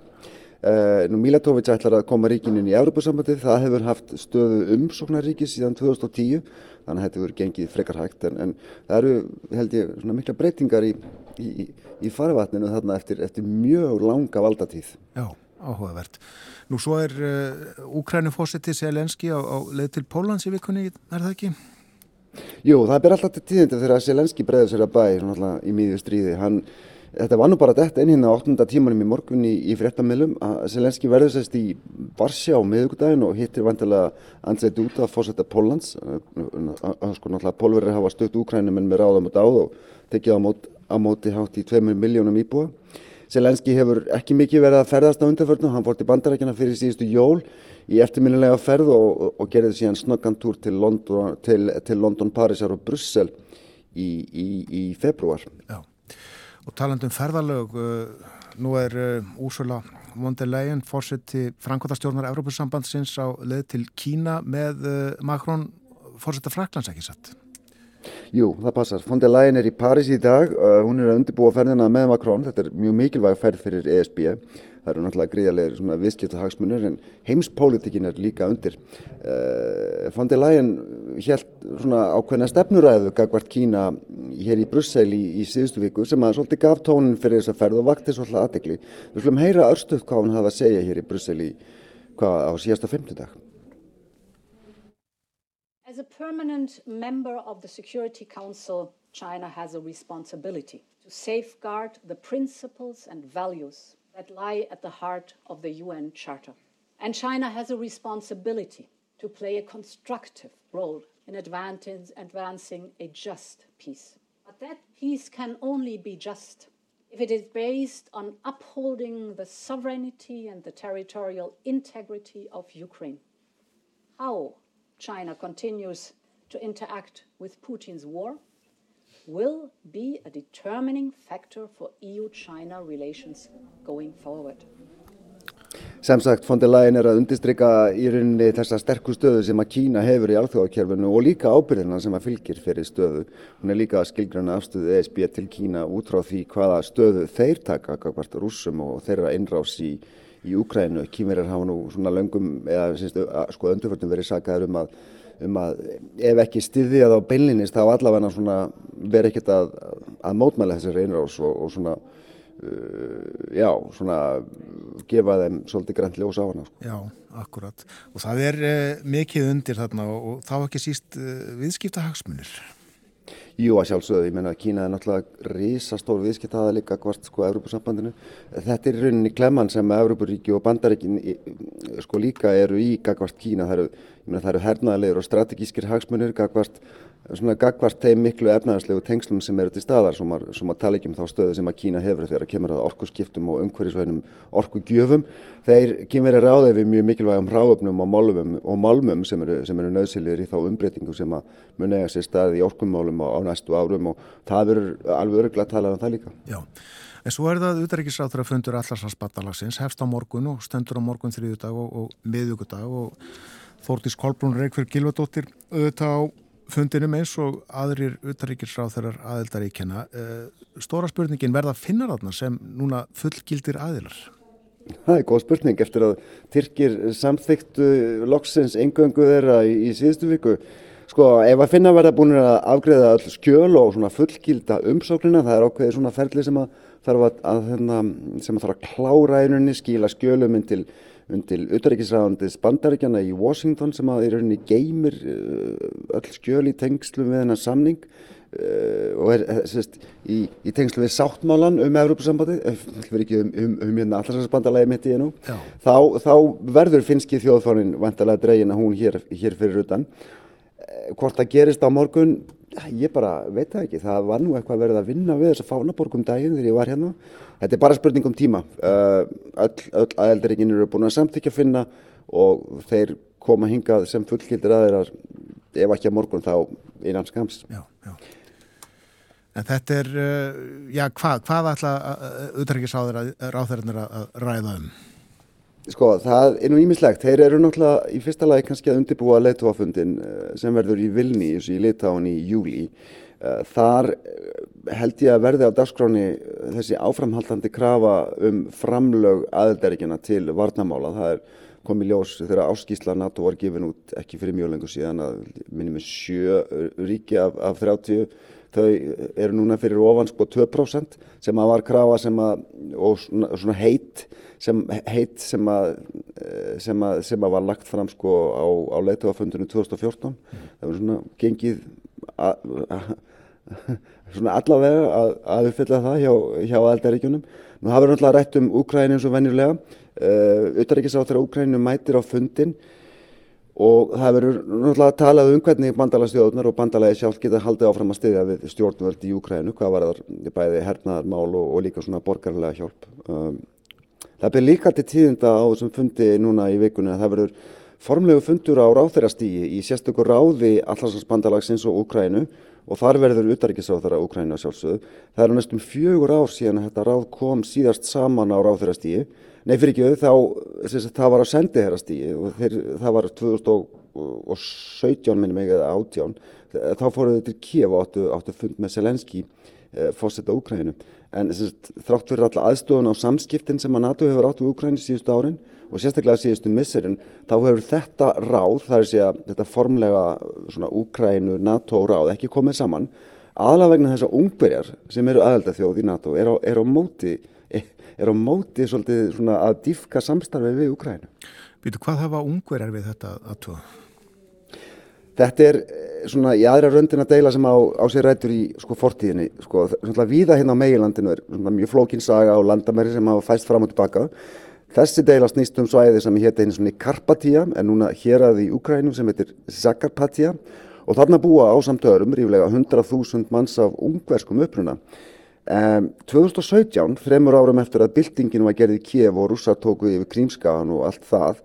Speaker 4: Uh, nú Milatovic ætlar að koma ríkinin í Európa-sambandið, það hefur haft stöðu umsóknaríkis síðan 2010 þannig að þetta hefur gengið frekar hægt. En, en það eru, held ég, svona mikla breytingar í, í, í farvatninu þarna eftir, eftir mjög langa valdatíð.
Speaker 1: Já, áhugavert. Nú svo er uh, Úkrænufósiti Selenski á, á leið til Pólans í vikunni, er það ekki?
Speaker 4: Jú, það ber alltaf til tíðindi þegar Selenski bregður sér að bæ í miðju stríði. Hann Þetta var nú bara detta inn hérna á 8. tímanum í morgun í, í fréttamilum að Selenski verður sérst í Varsjá á miðugdægin og hittir vantilega Andrzej Duda, fórsetta Pólans sko náttúrulega pólverið hafa stökt úkrænum en með ráðum og dáð og tekið á, mót, á móti hátt í 2 miljónum íbúa. Selenski hefur ekki mikið verið að ferðast á undarförnum, hann fór til bandarækjana fyrir síðustu jól í eftirminnilega ferð og, og, gerði síðan snöggantúr til London, til, til London, Parísar og Brussel í, í, í februar
Speaker 1: Já. Og talandum ferðalög, uh, nú er uh, Úrsula von der Leyen fórseti Frankværtastjórnar Európusambandsins á leð til Kína með uh, Macron fórseta Fraklands ekki satt.
Speaker 4: Jú, það passar. Der Leyen er í Paris í dag, hún er að undirbúa ferðina með Macron, þetta er mjög mikilvæg ferð fyrir ESB það eru náttúrulega gríðarlega viðskiptahagsmunir en heimspolítikin er líka undir. Uh, Leyen helt svona ákveðna stefnuræðu gagvart Kína hér í Brussel í, í síðustu viku sem að svolítið gaf tónin fyrir þessa ferð og vakti svolítið aðdegli. Við slumum heyra örstuð hvað hann hafa að segja hér í Brussel í hvað á síðasta femtudag.
Speaker 5: As a permanent member of the Security Council, China has a responsibility to safeguard the principles and values that lie at the heart of the UN Charter. And China has a responsibility to play a constructive role in advancing a just peace. But that peace can only be just if it is based on upholding the sovereignty and the territorial integrity of Ukraine. How China continues to interact with Putin's war will be a determining factor for EU-China relations going forward.
Speaker 4: Sem sagt, von der Leyen er að undistrykka í rauninni þessa sterku stöðu sem að Kína hefur í alþjóðakjörfunu og líka ábyrðina sem að fylgir fyrir stöðu. Hún er líka að skilgrana afstöðu ESB til Kína út frá því hvaða stöðu þeir taka, kakvart rúsum og þeirra innrás í, í Úkrænu. Kímerir hafa nú svona löngum, eða syns, sko öndurförnum verið sagaður um að um að ef ekki styðja það á beinlinnist þá allavega verið ekkert að, að mótmæla þessari einrás og, og svona uh, já, svona gefa þeim svolítið grænt ljós á hana sko.
Speaker 1: Já, akkurat og það er uh, mikið undir þarna og, og þá ekki síst uh, viðskipta hagsmunir
Speaker 4: Jú að sjálfsögðu, ég menna að Kína er náttúrulega risastór viðskiptaða líka hvort sko Európa-sambandinu. Þetta er rauninni klemman sem Európa-ríki og bandaríkin sko líka eru í gagvart Kína. Það eru, eru hernaðilegur og strategískir hagsmunir gagvart svona gagvart þeim miklu efnæðarslegu tengslum sem eru til staðar sem að, að tala ekki um þá stöðu sem að Kína hefur þegar að kemur að orkuskiptum og umhverjusvænum orkugjöfum. Þeir kemur að ráða við mjög mikilvægum ráöfnum og málmum, og málmum sem eru, eru nöðsilir í þá umbreytingu sem að mun eiga sér staði í orkumálum á, næstu árum og það verður alveg öruglega að tala um það líka.
Speaker 1: Já. En svo er það utaríkisrátur að fundur allarsvarsbattalagsins, hefst á morgun og stendur á morgun þrýðudag og, og miðugudag og Þórtís Kolbrún Reykjörg Gilvardóttir auðvitað á fundinum eins og aðrir utaríkisráð þeirrar aðildaríkjana. Eh, stóra spurningin verða finnar aðna sem núna fullgildir aðilar?
Speaker 4: Það er góð spurning eftir að Tyrkir samþyktu loksins engöngu þeirra í, í síðustu viku. Sko ef að finna verða búin að afgreða all skjöl og svona fullgilda umsóknina, það er ákveðið svona ferli sem að þarf að, að, hérna, sem að þarf að klára einunni, skila skjölum inn til undir auðaríkisræðandis bandaríkjana í Washington sem að í rauninni geymir uh, öll skjöl í tengslu við hennar samning uh, og er sérst, í, í tengslu við sáttmálan um Európa-sambandi, fyrir ekki um, um, um hérna allarsbandarlegi mitt í ennú, þá, þá verður finski þjóðfánin vantarlega dregin að hún hér, hér fyrir utan. Hvort það gerist á morgun, ég bara veit það ekki, það var nú eitthvað verið að vinna við þess að fánaborgum daginn þegar ég var hérna Þetta er bara spurning um tíma. Öll, öll aðeldaríkin eru búin að samþykja að finna og þeir koma hingað sem fullgildir aðeirar ef ekki að morgun þá innan skams.
Speaker 1: Já, já. En þetta er, já, hvað, hvað ætla auðvitaðrikiðsáðurinn að ræða um?
Speaker 4: Sko, það er nú ímislegt. Þeir eru náttúrulega í fyrsta lagi kannski að undirbúa leittóafundin uh, sem verður í Vilni í Litáin í júli. Eh, þar eh, held ég að verði á dagskráni þessi áframhaldandi krafa um framlög aðeldaríkjana til varnamála. Það er komið ljós þegar áskísla NATO var gefin út ekki fyrir mjög lengur síðan að minnum við sjö ríki af, af 30 þau eru núna fyrir ofan sko 2% sem að var krafa sem að og svona, heit sem, heit sem að sem að, sem að var lagt fram sko á, á leituafundunum 2014 mm. það var svona gengið svona allavega að, að uppfylla það hjá, hjá aldaríkjunum. Nú hafa við náttúrulega rætt um Úkræni eins og venjulega. Uttaríkisáþur uh, Úkræninu mætir á fundin og það verður náttúrulega talað um hvernig bandalagstjóðunar og bandalagi sjálf geta haldið áfram að styðja við stjórnvöld í Úkrænu, hvað var það bæði hernaðarmál og, og líka svona borgarlega hjálp. Um, það byrð líka til tíðinda á þessum fundi núna í vikunni að það verður formlegu fundur á ráþeirastígi í sérstökur ráði Allarslandsbandalagsins og Úkrænu og þar verður utaríkisráðara Úkræna sjálfsögðu. Það er næstum fjögur ár síðan að þetta ráð kom síðast saman á ráþeirastígi. Nei fyrir ekki auð þá, þess að það var á sendiherrastígi og þeir, það var 2017 minnum eða 18. Þá fóruðu til Kíf og áttu, áttu fund með Selenski eh, fósetta Úkræninu. En sagt, þrátt fyrir alla aðstofun á samskiptin sem að NATO hefur áttu Úkræni síðustu árin og sérstaklega síðustu misserinn þá hefur þetta ráð, það er að segja þetta formlega svona Úkrænu NATO ráð ekki komið saman aðalega vegna þess að ungverjar sem eru aðeldathjóð í NATO er á, er á móti er á móti svolítið svona að diffka samstarfi við Úkrænu.
Speaker 1: Býtu hvað hafa ungverjar við þetta aðtóða?
Speaker 4: Þetta er eh, svona í aðra röndin að deila sem á, á sér rættur í sko fortíðinni sko, svona viða hérna á meilandinu er svona mjög flókinsaga og landamæri sem hafa fæst fram og tilbaka Þessi deila snýst um svæði sem hétt einu svona Karpatíja en núna hér að í Ukrænum sem heitir Zakarpatíja og þarna búa á samtöðurum ríflega 100.000 manns af ungverskum uppruna. Um, 2017, þremur árum eftir að byltingin var gerðið í Kiev og rússar tóku yfir Krímskagan og allt það,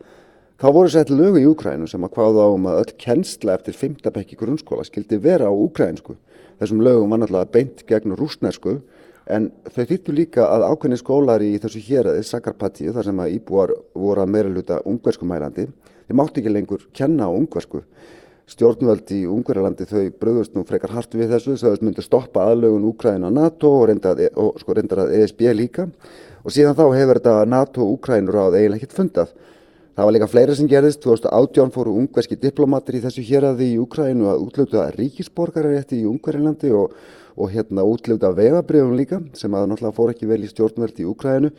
Speaker 4: þá voru sett lögu í Ukrænum sem að hvaða um að öll kennsla eftir 5. bekki grunnskóla skildi vera á ukrænsku. Þessum lögum var náttúrulega beint gegn rúsnesku En þau þýttu líka að ákveðni skólar í þessu héræði, Sakarpatíu, þar sem að íbúar voru að meira luta ungverskumælandi, þeir mátti ekki lengur kenna á ungversku. Stjórnvöld í Ungverjalandi þau bröðust nú frekar hart við þessu, þau myndi stoppa aðlögun Úkræna NATO og reyndar að, e- sko, að ESB líka. Og síðan þá hefur þetta NATO-Úkrænur áð eiginlega ekkert fundað. Það var líka fleira sem gerðist, 2018 fóru ungverski diplomater í þessu héræði í Úkrænu að útluta ríkisborgararétti í Ungverjalandi og og hérna útlöfda vegabrjöfum líka sem að náttúrulega fór ekki vel í stjórnvöldi í Úkrænu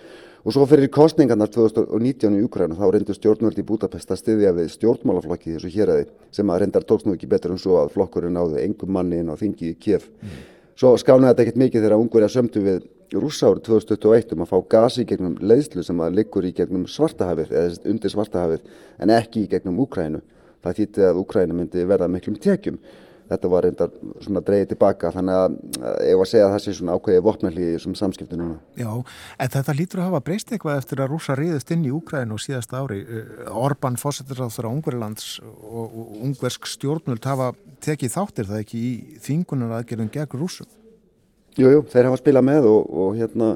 Speaker 4: og svo fyrir kostningarnar 2019 í Úkrænu þá reyndu stjórnvöldi í Budapest að styðja við stjórnmálaflokki þessu héræði sem að reyndar tókst nú ekki betur en svo að flokkurinn náði engum manni inn á þingi í Kiev. Mm. Svo skánaði þetta ekkert mikið þegar ungur er sömdu við rúsa árið 2021 um að fá gasi gegnum leiðslu sem að liggur í gegnum svartahafið eða undir svartahafið en ekki í gegnum Úkrænu. Það þýtti að Úkrænu myndi verða miklum tekjum þetta var reyndar svona dreyið tilbaka þannig að ég var að segja að það sé svona ákveðið vopnarlið í þessum samskiptu núna.
Speaker 1: Já, en þetta lítur að hafa breyst eitthvað eftir að rúsa riðist inn í Úkræn og síðast ári. Eh, Orban fósettir á Ungverðlands og ungversk stjórnvöld hafa tekið þáttir það ekki í þingunar aðgerðum gegn rúsum?
Speaker 4: Jújú, jú, þeir hafa spilað með og, og hérna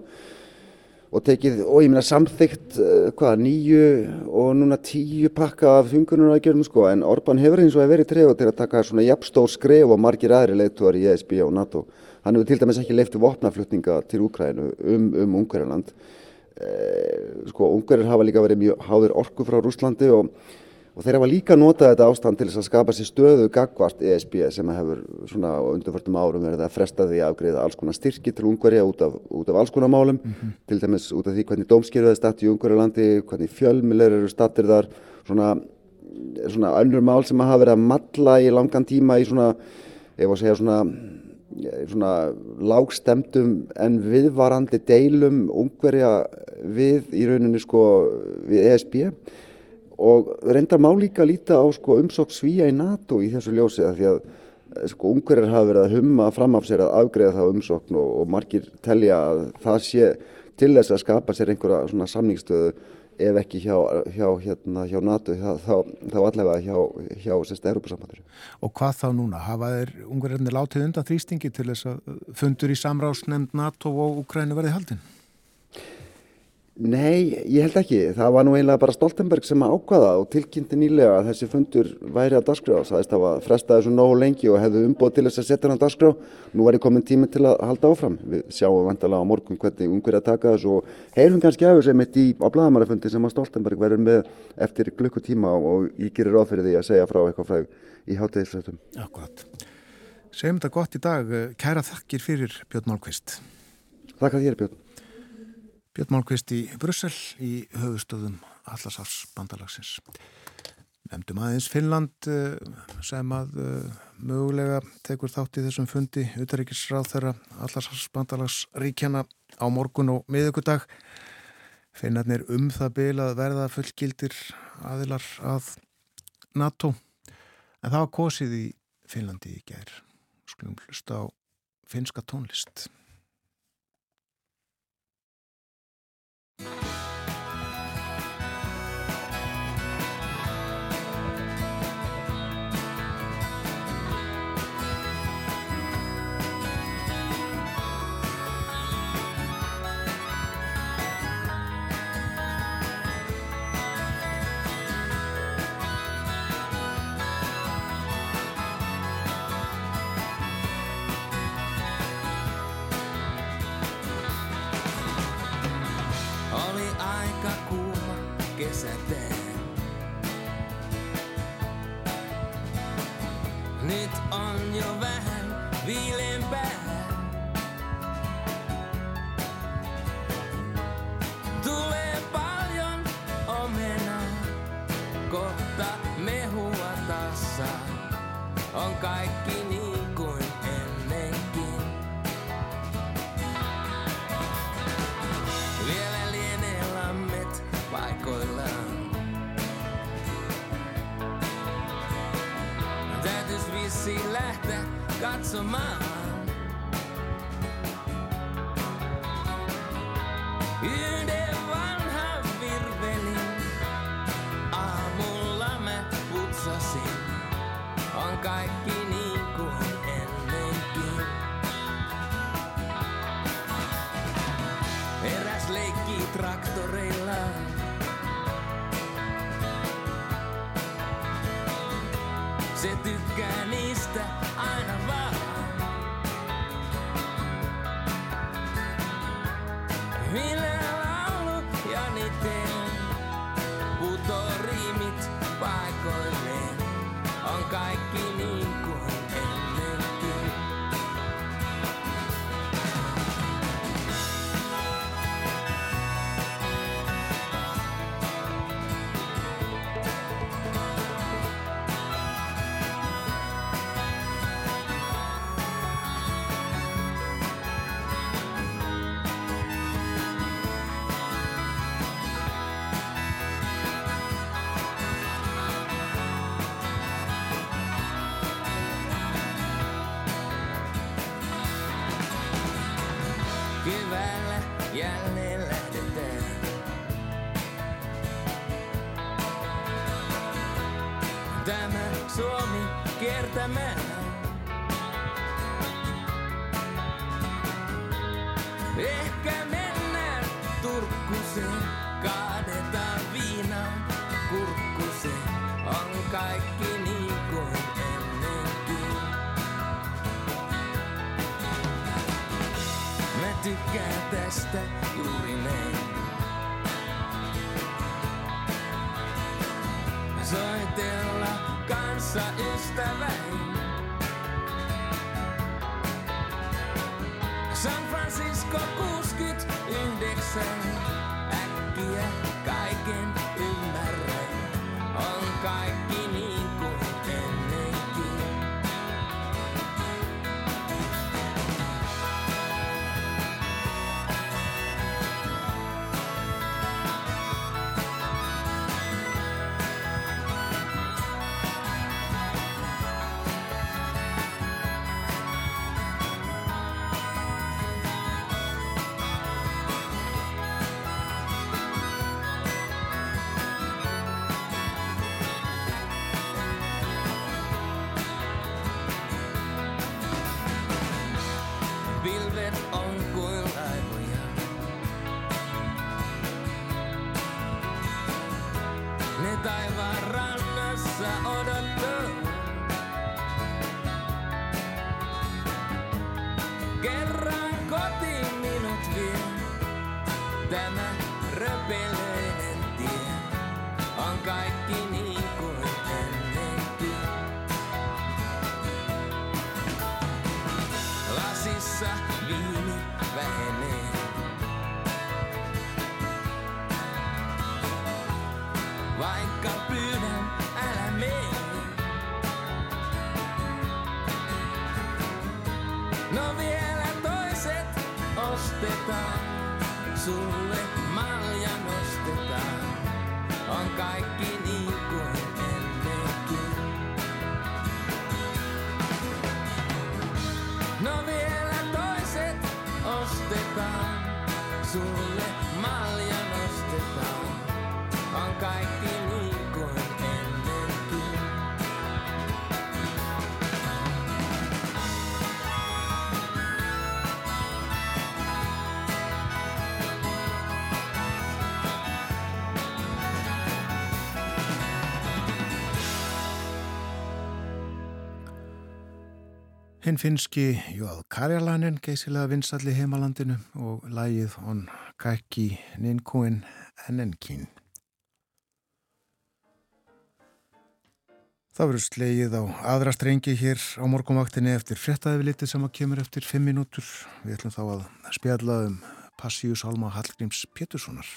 Speaker 4: og tekið, og ég meina samþygt uh, hvað, nýju og núna tíu pakka af þungunarækjörnum sko, en Orban hefur eins og hefur verið trefð til að taka svona jafnstór skref og margir aðri leittuar í ESB og NATO. Hann hefur til dæmis ekki leiftu vopnaflutninga til Úkrænu um, um Ungverjarland. Uh, sko, Ungverjar hafa líka verið mjög háðir orku frá Rúslandi og Og þeir hafa líka notað þetta ástand til þess að skapa sér stöðu gagvart ESB sem hefur svona á undanförtum árum verið að fresta því að afgriða alls konar styrki til Ungverja út af, út af alls konar málum, mm -hmm. til dæmis út af því hvernig dómskýrðaði statt í Ungverjalandi, hvernig fjölmilegur eru stattir þar, svona, svona önnur mál sem hafa verið að matla í langan tíma í svona, var að segja svona, svona lágstemdum en viðvarandi deilum Ungverja við í rauninni sko við ESB og reyndar má líka líta á sko, umsók svíja í NATO í þessu ljósi að því að eh, sko, ungverðar hafa verið að humma fram af sér að afgreða það umsókn og, og margir telja að það sé til þess að skapa sér einhverja samningstöðu ef ekki hjá, hjá, hérna, hjá NATO þá, þá, þá allavega hjá, hjá sérsta Európa-sambandur.
Speaker 1: Og hvað þá núna? Hafa þeir ungverðarnir látið undan þrýstingi til þess að fundur í samráðsnefnd NATO og Ukrænu verði haldinn?
Speaker 4: Nei, ég held ekki. Það var nú einlega bara Stoltenberg sem ákvaða og tilkynnti nýlega að þessi fundur væri að dagskrá. Það veist að það frestaði svo nógu lengi og hefðu umbóð til þess að setja hann að dagskrá. Nú var ég komin tími til að halda áfram. Við sjáum vantalega á morgun hvernig umhverja taka þessu og heyrum kannski af þessu mitt í, á bladamærafundi sem að Stoltenberg verður með eftir glukkutíma og ég gerir ráð fyrir því að segja frá eitthvað fræg í hátæðisfrættum.
Speaker 1: Akkurat. Segjum þetta gott í dag. Kæra þakkir fyrir Björn Málkvist.
Speaker 4: Þakka þér Björn.
Speaker 1: Björn Málkvist í Brussel í höfustöðum Allarsafs bandalagsins. Nefndum aðeins Finnland eh, sem að eh, mögulega tekur þátt í þessum fundi utaríkisráð þeirra Allarsafs bandalagsríkjana á morgun og miðugudag. Finnarnir um það byl að verða fullgildir aðilar að NATO en það var kosið í Finnlandi í gær. Skulum hlusta á finska tónlist.
Speaker 6: got some mind. Kaikki niin Mä tykkään tästä juuri näin. Soitella kanssa ystäväin. San Francisco 69.
Speaker 1: Hinn finski Jóð Karjalainen geysilega vinsalli heimalandinu og lægið on Kæki Ninkúin Ennenkin. Það verður slegið á aðra strengi hér á morgunvaktinni eftir fréttaðið sem að kemur eftir fimm mínútur. Við ætlum þá að spjalla um Passíus Alma Hallgríms Péturssonar.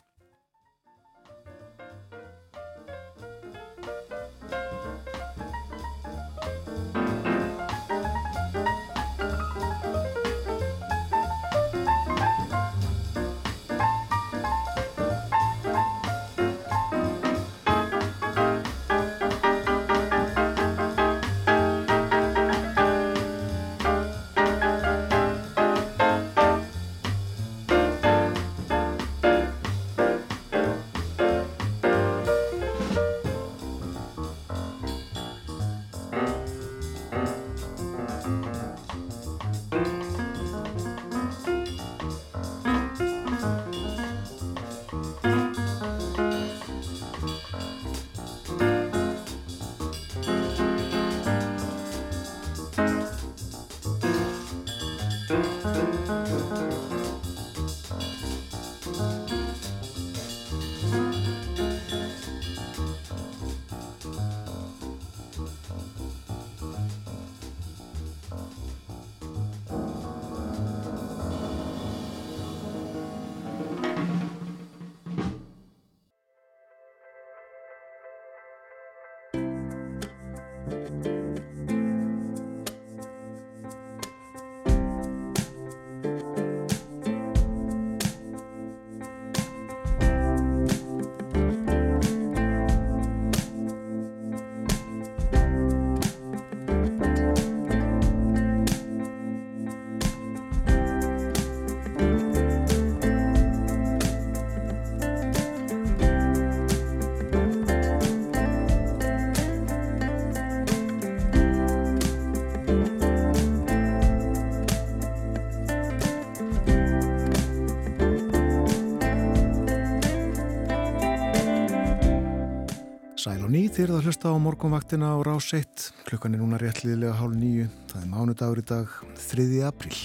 Speaker 1: Ný þeir að hlusta á morgunvaktina á rás 1. Klukkan er núna réttliðilega hálf nýju. Það er mánudagur í dag, 3. apríl.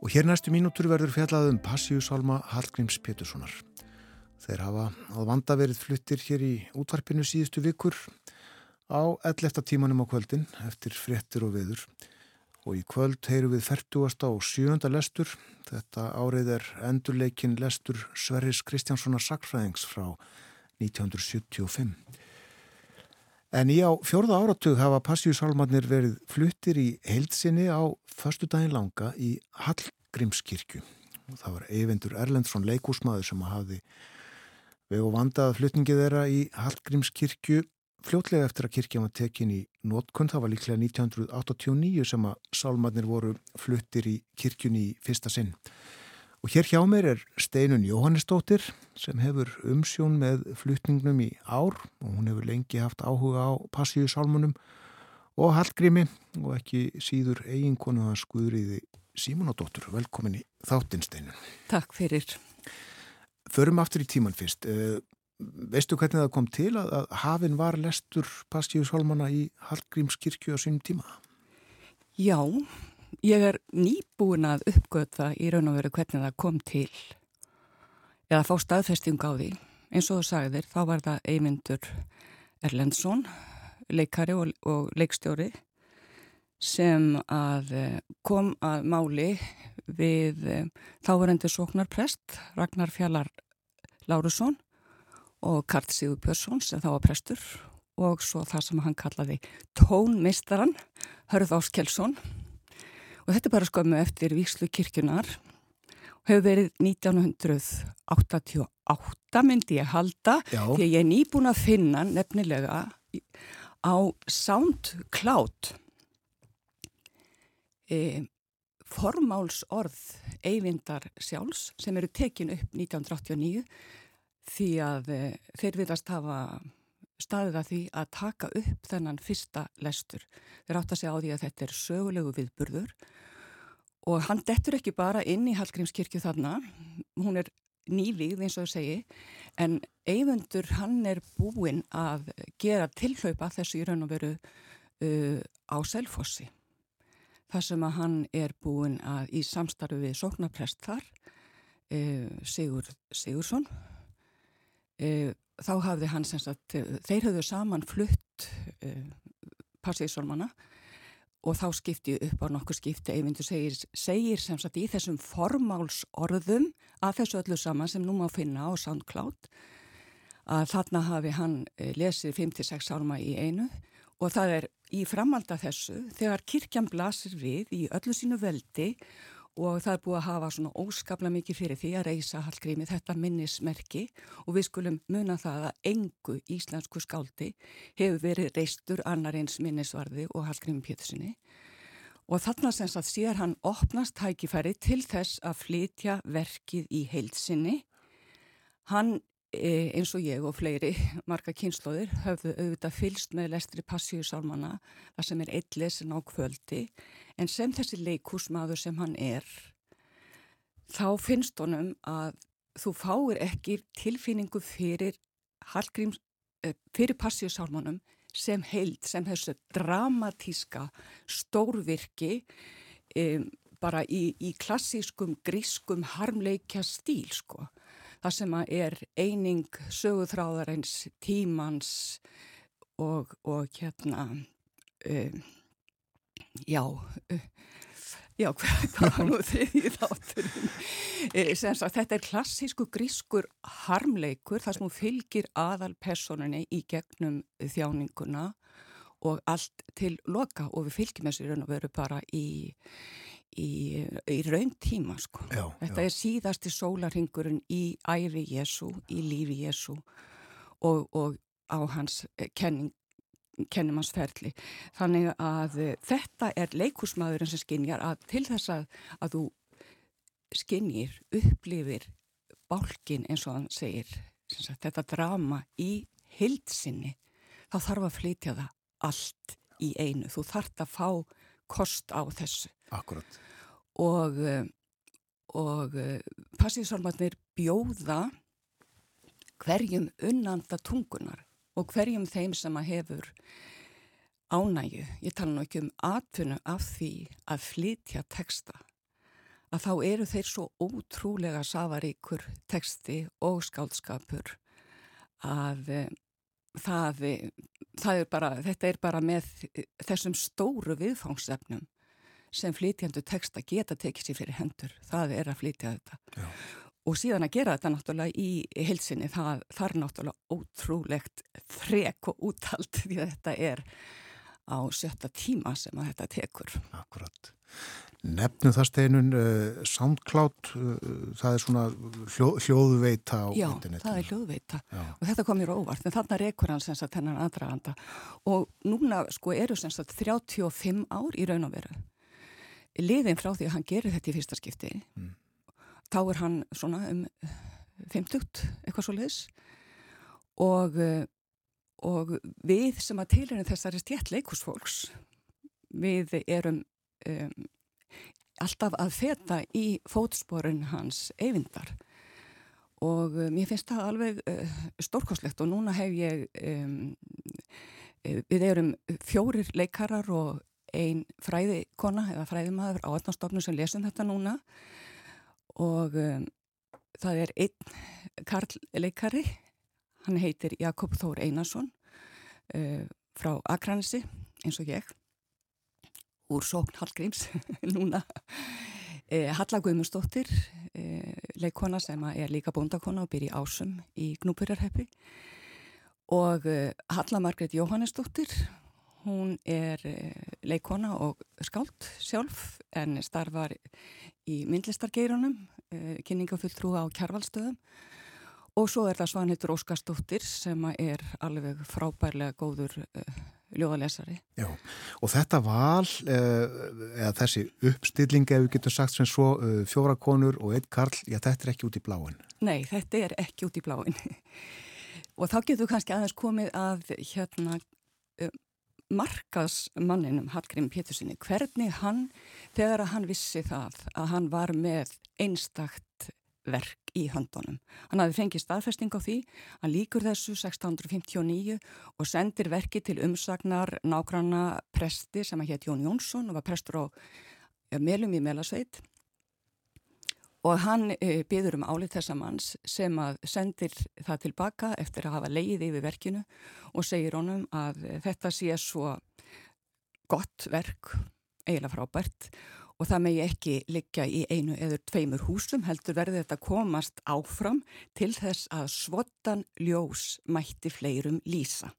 Speaker 1: Og hér næstu mínútur verður fjallað um Passíusálma Hallgríms Péturssonar. Þeir hafa að vanda verið fluttir hér í útvarpinu síðustu vikur á 11. tímanum á kvöldin eftir fréttir og veður. Og í kvöld heyru við 40. og 7. lestur. Þetta árið er endurleikin lestur Sverris Kristjánssonar Sakfræðings frá 1975. En í á fjórða áratug hafa passjúsálmarnir verið fluttir í heilsinni á förstu daginn langa í Hallgrímskirkju. Og það var Eyvindur Erlendsson leikúsmaður sem hafði veg og vandað flutningið þeirra í Hallgrímskirkju fljótlega eftir að kirkja var tekin í nótkunn. Það var líklega 1989 sem að sálmarnir voru fluttir í kirkjunni í fyrsta sinn. Og hér hjá mér er Steinun Jóhannesdóttir sem hefur umsjón með flutningnum í ár og hún hefur lengi haft áhuga á passíusálmunum og Hallgrími og ekki síður eiginkonu að skuðriði Símonadóttur. Velkomin í þáttinn Steinun.
Speaker 7: Takk fyrir.
Speaker 1: Förum aftur í tíman fyrst. Veistu hvernig það kom til að, að hafinn var lestur passíusálmana í Hallgrímskirkju á sínum tíma?
Speaker 7: Já, ég er nýbúin að uppgöta í raun og veru hvernig það kom til eða fá staðfesting á því. Eins og þú sagðir, þá var það Eyvindur Erlendsson, leikari og, og leikstjóri sem að eh, kom að máli við eh, þáverendur sóknarprest Ragnar Fjallar Lárusson og Karl Sigur Björnsson sem þá var prestur og svo það sem hann kallaði tónmistaran Hörð Áskelsson og þetta er bara skömmu eftir Víkslu kirkjunar og hefur verið 1988 myndi ég halda
Speaker 1: Já.
Speaker 7: því ég er nýbúin að finna nefnilega á SoundCloud e, formálsorð Eyvindar sjálfs sem eru tekin upp 1989 því að e, þeir viðast hafa staðið að því að taka upp þennan fyrsta lestur. Þeir átt að segja á því að þetta er sögulegu viðburður og hann dettur ekki bara inn í Hallgrímskirkju þarna, hún er nývíð eins og þau segi, en Eyvindur hann er búinn að gera tilhlaupa þessu í raun og veru uh, á Selfossi. Það sem að hann er búinn að í samstarfi við sóknaprest þar, uh, Sigur Sigursson, uh, þá hafði hann sem sagt, þeir höfðu saman flutt uh, passíðsólmana og þá skipti upp á nokkur skipti. Eyvindur segir, segir sem sagt í þessum formálsorðum að þessu öllu saman sem nú má finna á SoundCloud að þarna hafi hann eh, lesið 5-6 álma í einu. Og það er í framalda þessu þegar kirkjan blasir við í öllu sínu veldi og það er búið að hafa svona óskapla mikið fyrir því að reysa Hallgrími þetta minnismerki og við skulum muna það að engu íslensku skáldi hefur verið reistur annar eins minnisvarði og Hallgrími Pétursinni og þarna sem að sér hann opnast tækifæri til þess að flytja verkið í heilsinni. Hann eins og ég og fleiri marga kynnslóðir höfðu auðvitað fylst með lestri passíusálmana það sem er eitt lesin á kvöldi. En sem þessi leikúsmaður sem hann er þá finnst honum að þú fáir ekki tilfinningu fyrir Hallgríms, eh, fyrir passíusálmanum sem heild, sem þessu dramatíska stórvirki um, bara í, í klassískum grískum harmleikja stíl sko það sem að er eining söguþráðarins tímans og, og hérna um, já já, hvað, var nú þið í þátturinn þetta er klassísku grískur harmleikur þar sem hún fylgir aðal personinni í gegnum þjáninguna og allt til loka og við fylgjum þessu raun og veru bara í í, í raun tíma sko.
Speaker 1: Já,
Speaker 7: Þetta
Speaker 1: já.
Speaker 7: er síðasti sólarhingurinn í æfi Jésu, í lífi Jésu og, og á hans eh, kenning kennum hans ferli. Þannig að eh, þetta er leikusmaðurinn sem skinjar að til þess að, að þú skinjir, upplifir bálkin eins og hann segir sagt, þetta drama í hildsinni, þá þarf að flytja það allt í einu. Þú þarf að fá kost á þessu
Speaker 1: Akkurat.
Speaker 7: og, eh, og passíðsálmarnir bjóða hverjum unnanda tungunar og hverjum þeim sem að hefur ánægju, ég tala nú ekki um atvinnu af því að flytja texta, að þá eru þeir svo ótrúlega safaríkur texti og skáldskapur að eh, það, það er bara, þetta er bara með þessum stóru viðfangsefnum sem flytjandu texta geta tekið sér fyrir hendur, það er að flytja þetta
Speaker 1: Já.
Speaker 7: og síðan að gera þetta náttúrulega í heilsinni, það, það er náttúrulega ótrúlegt þrek og útald því að þetta er á sjötta tíma sem að þetta tekur.
Speaker 1: Akkurat. Nefnum það steinun uh, SoundCloud, uh, það er svona hljó, hljóðveita á
Speaker 7: Já,
Speaker 1: internetinu.
Speaker 7: það er hljóðveita
Speaker 1: Já.
Speaker 7: og þetta kom mér óvart, en þarna rekur hann sem sagt hennan aðdraganda og núna sko eru sem sagt 35 ár í raun og veru. Liðin frá því að hann gerir þetta í fyrsta skipti,
Speaker 1: Mm.
Speaker 7: þá er hann svona um 50, eitthvað svo leiðis og, eh, og við sem að tilhörnum þessari stjætt leikusfólks, við erum um, alltaf að feta í fótsporun hans eyvindar og uh, mér finnst það alveg uh, stórkoslegt og núna hef ég um, við erum fjórir leikarar og ein fræðikona eða fræðimaður á 18 stofnum sem lesum þetta núna. Og um, það er einn karlleikari, hann heitir Jakob Þór Einarsson uh, frá Akranesi eins og ég, úr Sókn Hallgríms núna. Uh, Halla Guðmundsdóttir, uh, leikona sem er líka bóndakona og byrji ásum í Gnúburjarheppi og Halla Margret Jóhannesdóttir, hún er leikona og skált sjálf en starfar í myndlistargeirunum Eh, kynningafulltrú á kjærvalstöðum og svo er það Svanhildur Óskarsdóttir sem er alveg frábærlega góður uh, ljóðalesari.
Speaker 1: Já, og þetta val, uh, eða þessi uppstilling ef við getum sagt sem svo uh, fjóra konur og einn karl, já þetta er ekki út í bláin.
Speaker 7: Nei, þetta er ekki út í bláin og þá getur kannski aðeins komið að hérna markaðsmanninum Hallgrim Pétursinni, hvernig hann, þegar að hann vissi það að hann var með einstakt verk í höndunum. Hann hafi fengið staðfesting á því, hann líkur þessu 1659 og sendir verki til umsagnar nágranna presti sem að hétt Jón Jónsson og var prestur á Melum í Melasveit og hann e, byður um álið þessa manns sem að sendir það tilbaka eftir að hafa leið yfir verkinu og segir honum að þetta sé svo gott verk, eiginlega frábært og það megi ekki liggja í einu eður tveimur húsum heldur verði þetta komast áfram til þess að svotan ljós mætti fleirum lýsa.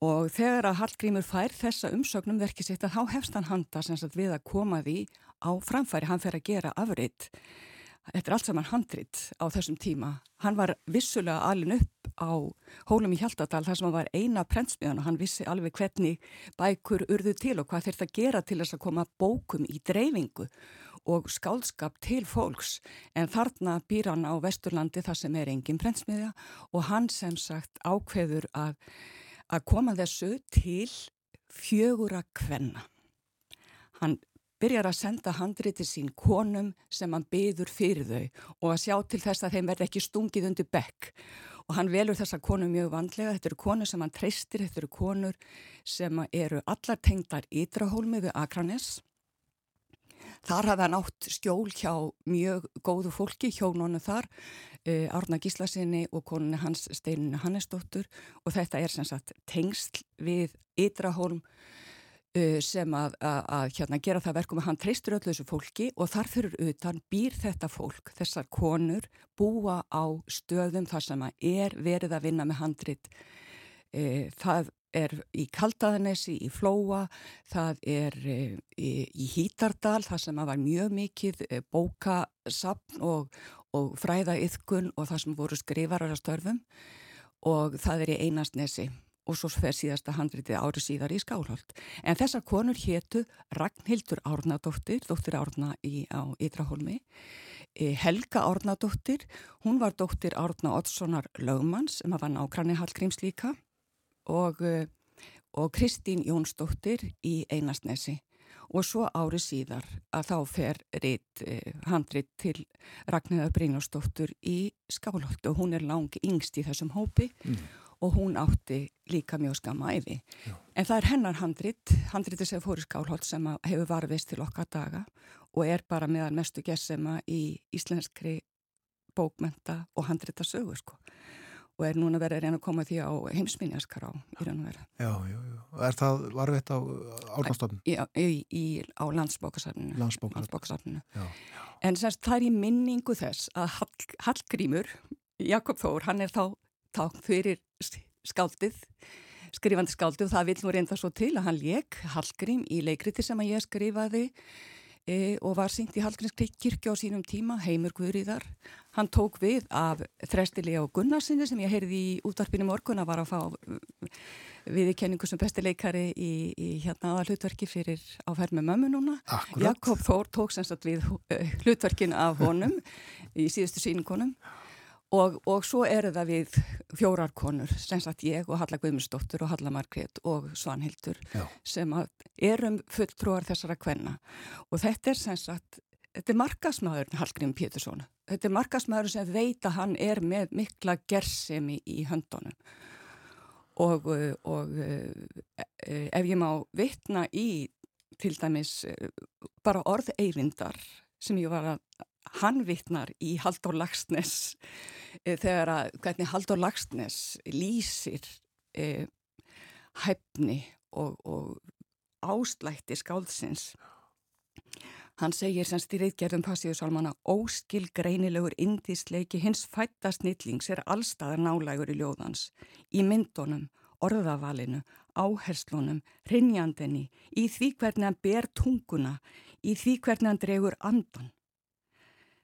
Speaker 7: Og þegar að Hallgrímur fær þessa umsögnum verkið sitt að þá hefst hann handa við að koma því á framfæri, hann fer að gera afriðt. Þetta er allt saman handrit á þessum tíma. Hann var vissulega alin upp á hólum í Hjaltadal þar sem hann var eina prentsmiðan og hann vissi alveg hvernig bækur urðu til og hvað þurft að gera til þess að koma bókum í dreifingu og skálskap til fólks. En þarna býr hann á Vesturlandi þar sem er engin prentsmiðja og hann sem sagt ákveður að, að koma þessu til fjögura kvenna. Hann byrjar að senda handriti sín konum sem hann byður fyrir þau og að sjá til þess að þeim verði ekki stungið undir bekk. Og hann velur þessa konu mjög vandlega, þetta eru konur sem hann treystir, þetta eru konur sem eru allar tengdar Ídrahólmi við Akranes Þar hafði hann átt skjól hjá mjög góðu fólki, hjónonu þar, uh, Árna Gíslasinni og konunni hans Steinunni Hannesdóttur og þetta er sem sagt tengsl við Ídrahólm Uh, sem að, að, að hérna, gera það verkum að hann treystur öllu þessu fólki og þar fyrir utan býr þetta fólk, þessar konur, búa á stöðum þar sem að er verið að vinna með handrit. E, það er í Kaldaðanesi, í Flóa, það er e, í, Hítardal, þar sem var mjög mikið e, bókasapn og, og fræðaiðkun og það sem voru skrifarar að störfum og það er í Einastnesi og svo fer síðasta handritið ári síðar í Skálholt. En þessar konur héttu Ragnhildur Árnadóttir, dóttir Árna í, á Ídraholmi, e, Helga Árnadóttir, hún var dóttir Árna Oddssonar Lögmanns, sem var nákvæmni Hallgríms líka, og, e, og Kristín Jónsdóttir í Einasnesi. Og svo ári síðar að þá fer reitt eh, handrit til Ragnhildar Brynjósdóttur í Skálholt og hún er lang yngst í þessum hópi mm og hún átti líka mjög skamma æfi. Já. En það er hennar handrit, handriti sem fór í skálholt sem hefur varfist til okkar daga og er bara meðan mestu gessema í íslenskri bókmenta og handrita sögur sko. Og er núna verið að reyna að koma því á heimsminjaskar á í raun og vera.
Speaker 1: Já, já, já. Er það varfitt á
Speaker 7: í, í, á landsbókasafninu.
Speaker 1: Landsbókasafninu.
Speaker 7: En semst það er í minningu þess að Hall, Hallgrímur, Jakob Þór, hann er þá tákn fyrir skáldið, skrifandi skáldið og það vil nú reynda svo til að hann leik Hallgrím í leikriti sem að ég skrifaði e, og var syngt í Hallgríms kirkja á sínum tíma, Heimur Guðriðar. Hann tók við af Þrestili og Gunnarsinni sem ég heyrði í útvarpinu morgun að var að fá viðkenningu sem bestileikari í, í hérna aða hlutverki fyrir áferð með mömmu núna.
Speaker 1: Akkurat.
Speaker 7: Jakob Þór tók semst að við hlutverkin af honum í síðustu síningunum Og, og svo eru það við fjórar konur, sem sagt ég og Halla Guðmundsdóttur og Halla Margrét og Svanhildur Já. sem erum fulltrúar þessara kvenna. Og þetta er sem sagt, þetta er markasmaðurinn Hallgrim Pétursson. Þetta er markasmaðurinn sem veit að hann er með mikla gersemi í höndunum. Og, og ef ég má vitna í til dæmis bara orð eirindar sem ég var að hann vittnar í Haldur Lagsnes e, þegar að hvernig Haldur Lagsnes lýsir e, hæfni og, og ástlætti skáldsins Hann segir sem styrriðgerðum passíðusalmana óskil greinilegur indísleiki hins fætta snillings er allstaðar nálægur í ljóðans, í myndunum, orðavalinu, áherslunum, rinjandinni, í því hvernig hann ber tunguna, í því hvernig hann dregur andan.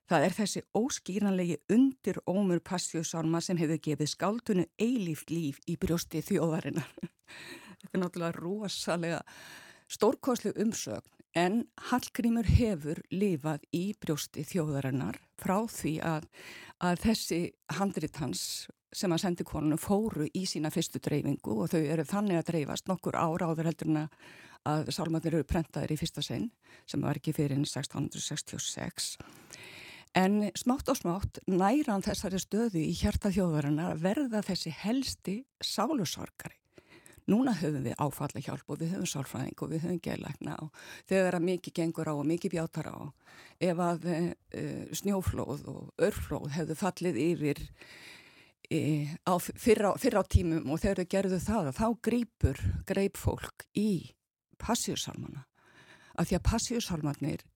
Speaker 7: Það er þessi óskýranlegi undir ómur passíðusalma sem hefur gefið skáldunu eilíft líf í brjósti þjóðarinnar. Þetta er náttúrulega rosalega stórkoslu umsögn En Hallgrímur hefur lifað í brjósti þjóðarinnar frá því að, að þessi handrit hans sem að sendi konunu fóru í sína fyrstu dreifingu og þau eru þannig að dreifast nokkur ára áður heldur en að sálmannir eru prentaðir í fyrsta sein sem var ekki fyrir 1666. En smátt og smátt næran þessari stöðu í hjarta þjóðarinnar verða þessi helsti sálusorgari. Núna höfum við áfalla hjálp og við höfum sálfræðing og við höfum geðlækna og þegar að mikið gengur á og mikið bjátar á ef að e, snjóflóð og örflóð hefðu fallið yfir e, á, fyrra, fyrra á tímum og þegar þau gerðu það þá greipur greip fólk í passíusalmana af því að passíusalmanir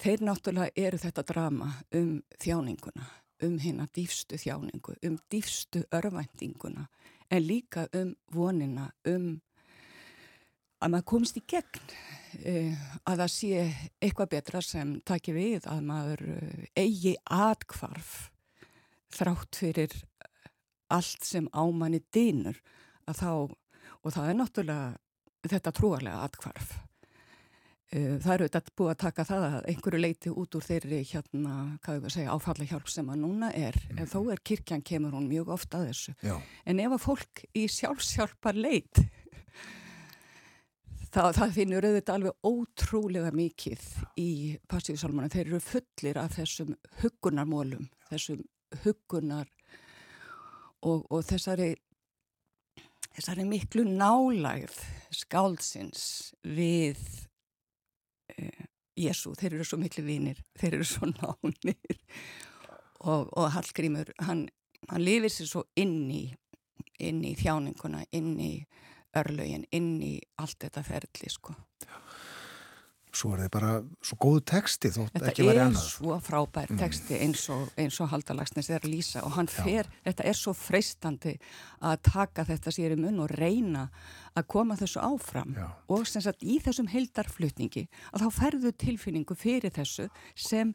Speaker 7: þeir náttúrulega eru þetta drama um þjáninguna um hérna dýfstu þjáningu, um dýfstu örvæntinguna en líka um vonina, um að maður komist í gegn, uh, að það sé eitthvað betra sem takir við að maður uh, eigi atkvarf þrátt fyrir allt sem ámanni dýnur að þá, og það er náttúrulega þetta trúarlega atkvarf Eh, það eru þetta búið að taka það að einhverju leiti út úr þeirri hérna, hvað ég var að segja, áfalla hjálp sem að núna er, mm. en þó er kirkjan kemur hún mjög ofta að þessu. Já. En ef að fólk í sjálfsjálpar leit, það, það finnur auðvitað alveg ótrúlega mikið í passíðsálmanu. Þeir eru fullir af þessum huggunarmólum, þessum huggunar og, og þessari, þessari miklu nálægð skálsins við Jésu, þeir eru svo miklu vinir, þeir eru svo nánir og, og Hallgrímur, hann, hann lifir sér svo inn í, inn í þjáninguna, inn í örlögin, inn í allt þetta ferli sko. Já
Speaker 1: svo er þið bara svo góðu texti þótt þetta ekki verið annað.
Speaker 7: Þetta er svo frábær mm. texti eins og, og Haldalagsnes er að lýsa og hann fer, Já. þetta er svo freistandi að taka þetta sér í mun og reyna að koma þessu áfram Já. og sem sagt í þessum heldarflutningi að þá ferðu tilfinningu fyrir þessu sem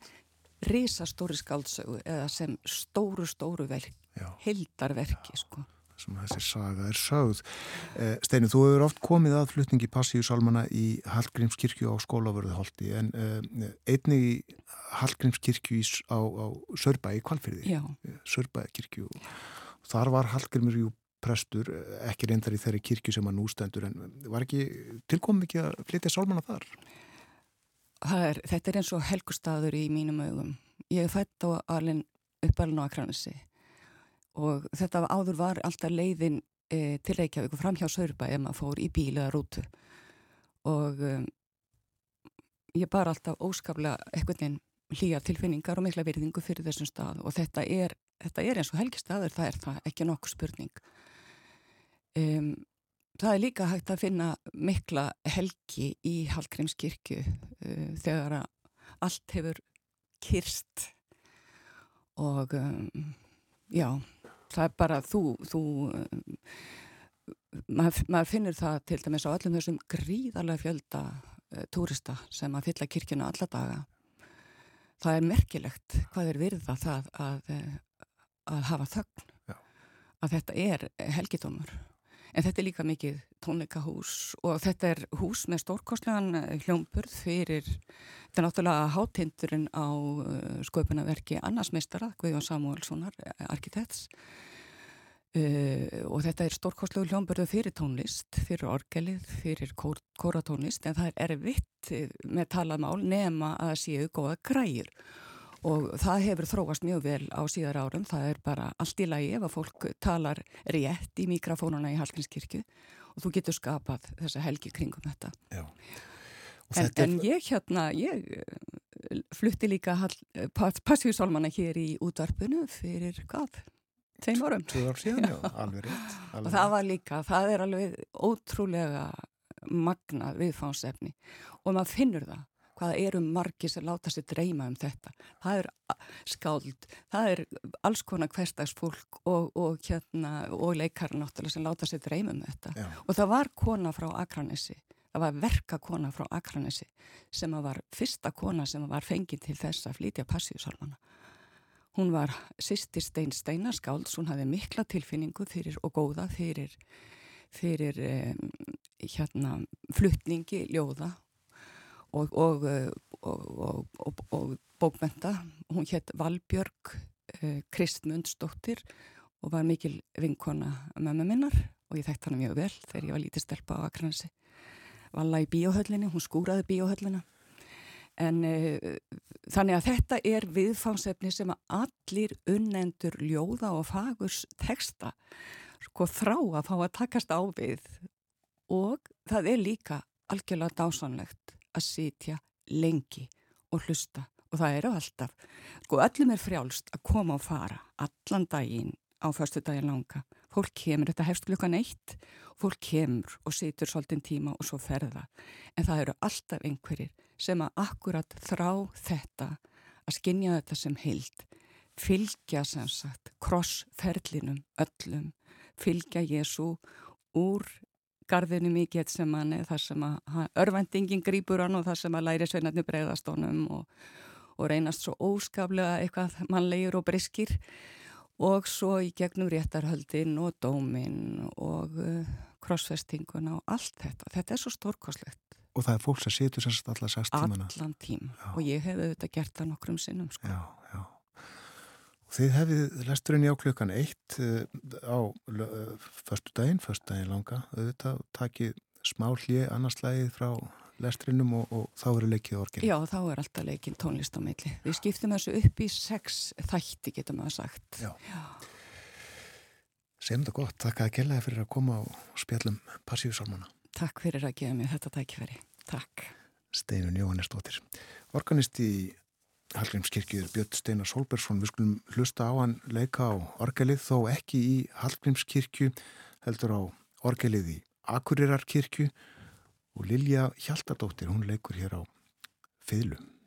Speaker 7: risastóri skáldsögu eða sem stóru stóru verk, heldarverki sko
Speaker 1: sem þessi saga er sögð. Eh, Steinu, þú hefur oft komið að flutningi Passíusalmana í Hallgrímskirkju á skólavörðuholti en eh, einni í Hallgrímskirkju á, á Sörbæi Kvalfyrði, Sörbækirkju. Þar var Hallgrímur jú prestur, ekki reyndar í þeirri kirkju sem að nú stendur, en var ekki tilkom ekki að flytja sálmana þar?
Speaker 7: Er, þetta er eins og helgustadur í mínum augum. Ég er fætt á alin uppalinn á Akranesi og þetta áður var alltaf leiðin e, til Reykjavík og fram hjá Sörbæ ef maður fór í bíl eða rútu. Og um, ég bar alltaf óskaplega eitthvað nefn hlýjar tilfinningar og mikla verðingu fyrir þessum stað. Og þetta er, þetta er eins og helgistaður, það er það ekki nokkuð spurning. Um, það er líka hægt að finna mikla helgi í Hallgrímskirkju uh, þegar allt hefur kyrst og um, já það er bara þú, þú maður, maður finnir það til dæmis á öllum þessum gríðarlega fjölda uh, túrista sem að fylla kirkina alla daga. Það er merkilegt hvað er virða það að, eh, að hafa þögn. Já. að þetta er helgitómur en þetta er líka mikið tónleikahús og þetta er hús með stórkostlegan eh, hljómburð fyrir þetta náttúrulega hátindurinn á uh, sköpunarverki annarsmeistara Guðjón Samuelssonar, eh, arkitekts. Uh, og þetta er stórkostlegu hljómburðu fyrir tónlist fyrir orgelið, fyrir kór, kóratónlist en það er erfitt með talað mál nema að séu góða græjur og það hefur þróast mjög vel á síðar árum, það er bara allt í lagi ef að fólk talar rétt í mikrofónuna í Hallgrímskirkju og þú getur skapað þessa helgi kringum þetta. En, þetta en ég hérna, ég flutti líka passíusálmana hér í útvarpinu fyrir hvað? Þeim árum.
Speaker 1: Síðan, já, alveg rétt. Alveg
Speaker 7: og það var líka, það er alveg ótrúlega magnað viðfánsefni og maður finnur það hvaða eru margi sem láta sér dreyma um þetta. Það er skáld, það er alls konar hverstagsfólk og, og, hérna, og leikar náttúrulega sem láta sér dreyma um þetta. Já. Og það var kona frá Akranessi, það var verkakona frá Akranessi sem var fyrsta kona sem var fengið til þess að flytja passíusalmana. Hún var sýsti Stein Steinaskáld, hún hafði mikla tilfinningu fyrir, og góða fyrir, fyrir um, hérna, fluttningi ljóða og, og, og, og bókmenta. Hún hétt Valbjörg uh, Kristmundsdóttir og var mikil vinkona mömmu minnar og ég þekkt hana mjög vel þegar ég var lítið stelpa á Akransi. Valla í bíóhöllinni, hún skúraði bíóhöllina En uh, þannig að þetta er viðfánsefni sem að allir unnendur ljóða og fagurs texta sko þrá að fá að takast á við og það er líka algjörlega dásanlegt að sitja lengi og hlusta. Og það eru alltaf, sko öllum er frjálst að koma og fara allan daginn á förstu daginn langa. Fólk kemur, þetta hefst klukkan eitt fólk kemur og situr svolítinn tíma og svo ferða en það eru alltaf einhverjir sem að akkurat þrá þetta að skinja þetta sem heild. Fylgja sem sagt krossferlinum öllum. Fylgja Jésu úr garðinu mikið sem hann er þar sem að örvendingin grýpur hann og þar sem að læri sveinarni bregðast honum og, og reynast svo óskaplega eitthvað mannlegur og briskir og svo í gegnum réttarhöldin og dómin og uh, krossfestinguna og allt þetta. Þetta er svo stórkoslegt
Speaker 1: og það er fólk sem situr sérst allar 6 tímana
Speaker 7: allan tím já. og ég hef auðvitað gert það nokkrum sinnum sko.
Speaker 1: já, já. Þið hefið lesturinn í áklökan eitt uh, á uh, förstu daginn, förstu daginn langa auðvitað takið smá hlið annarslægið frá lesturinnum og, og þá eru leikið orgin
Speaker 7: Já, þá er alltaf leikin tónlist á meilli við skiptum þessu upp í sex þætti getum við að sagt Já, já.
Speaker 1: Segjum þetta gott, takk að gælaði fyrir að koma og spjallum passífusálmana
Speaker 7: Takk fyrir að gefa mér þetta tækifæri. Takk.
Speaker 1: Steinun Jóhannesdóttir. Organist í Hallgrímskirkju er Björn Steinar Solbergsson. Við skulum hlusta á hann leika á orgelið þó ekki í Hallgrímskirkju heldur á orgelið í Akurirarkirkju og Lilja Hjaltardóttir, hún leikur hér á Fyðlum.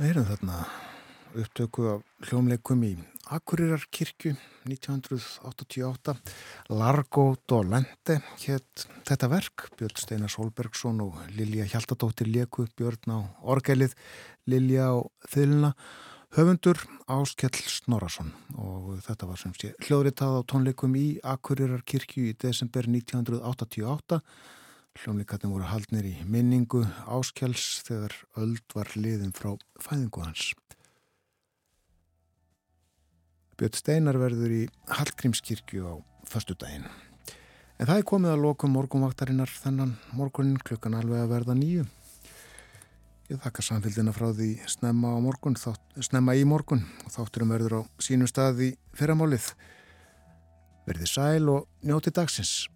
Speaker 1: Við erum þarna upptöku af hljómleikum í Akureyrar kirkju 1988 Largo Dolente hétt þetta verk. Björn Steinar Solbergsson og Lilja Hjaltadóttir Leku Björn á orgelið Lilja á þyluna höfundur Áskell Snorarsson og þetta var sem sé hljóðritað á tónleikum í Akureyrar kirkju í desember 1988 Hljómleikarnir voru haldnir í minningu áskjáls þegar öld var liðin frá fæðingu hans. Björn Steinar verður í Hallgrímskirkju á förstu daginn. En það er komið að lokum morgunvaktarinnar þennan morgunin klukkan alveg að verða nýju. Ég þakka samfélgina frá því snemma, morgun, þátt, snemma í morgun og þátturum verður á sínum stað í fyrramálið. Verði sæl og njóti dagsins.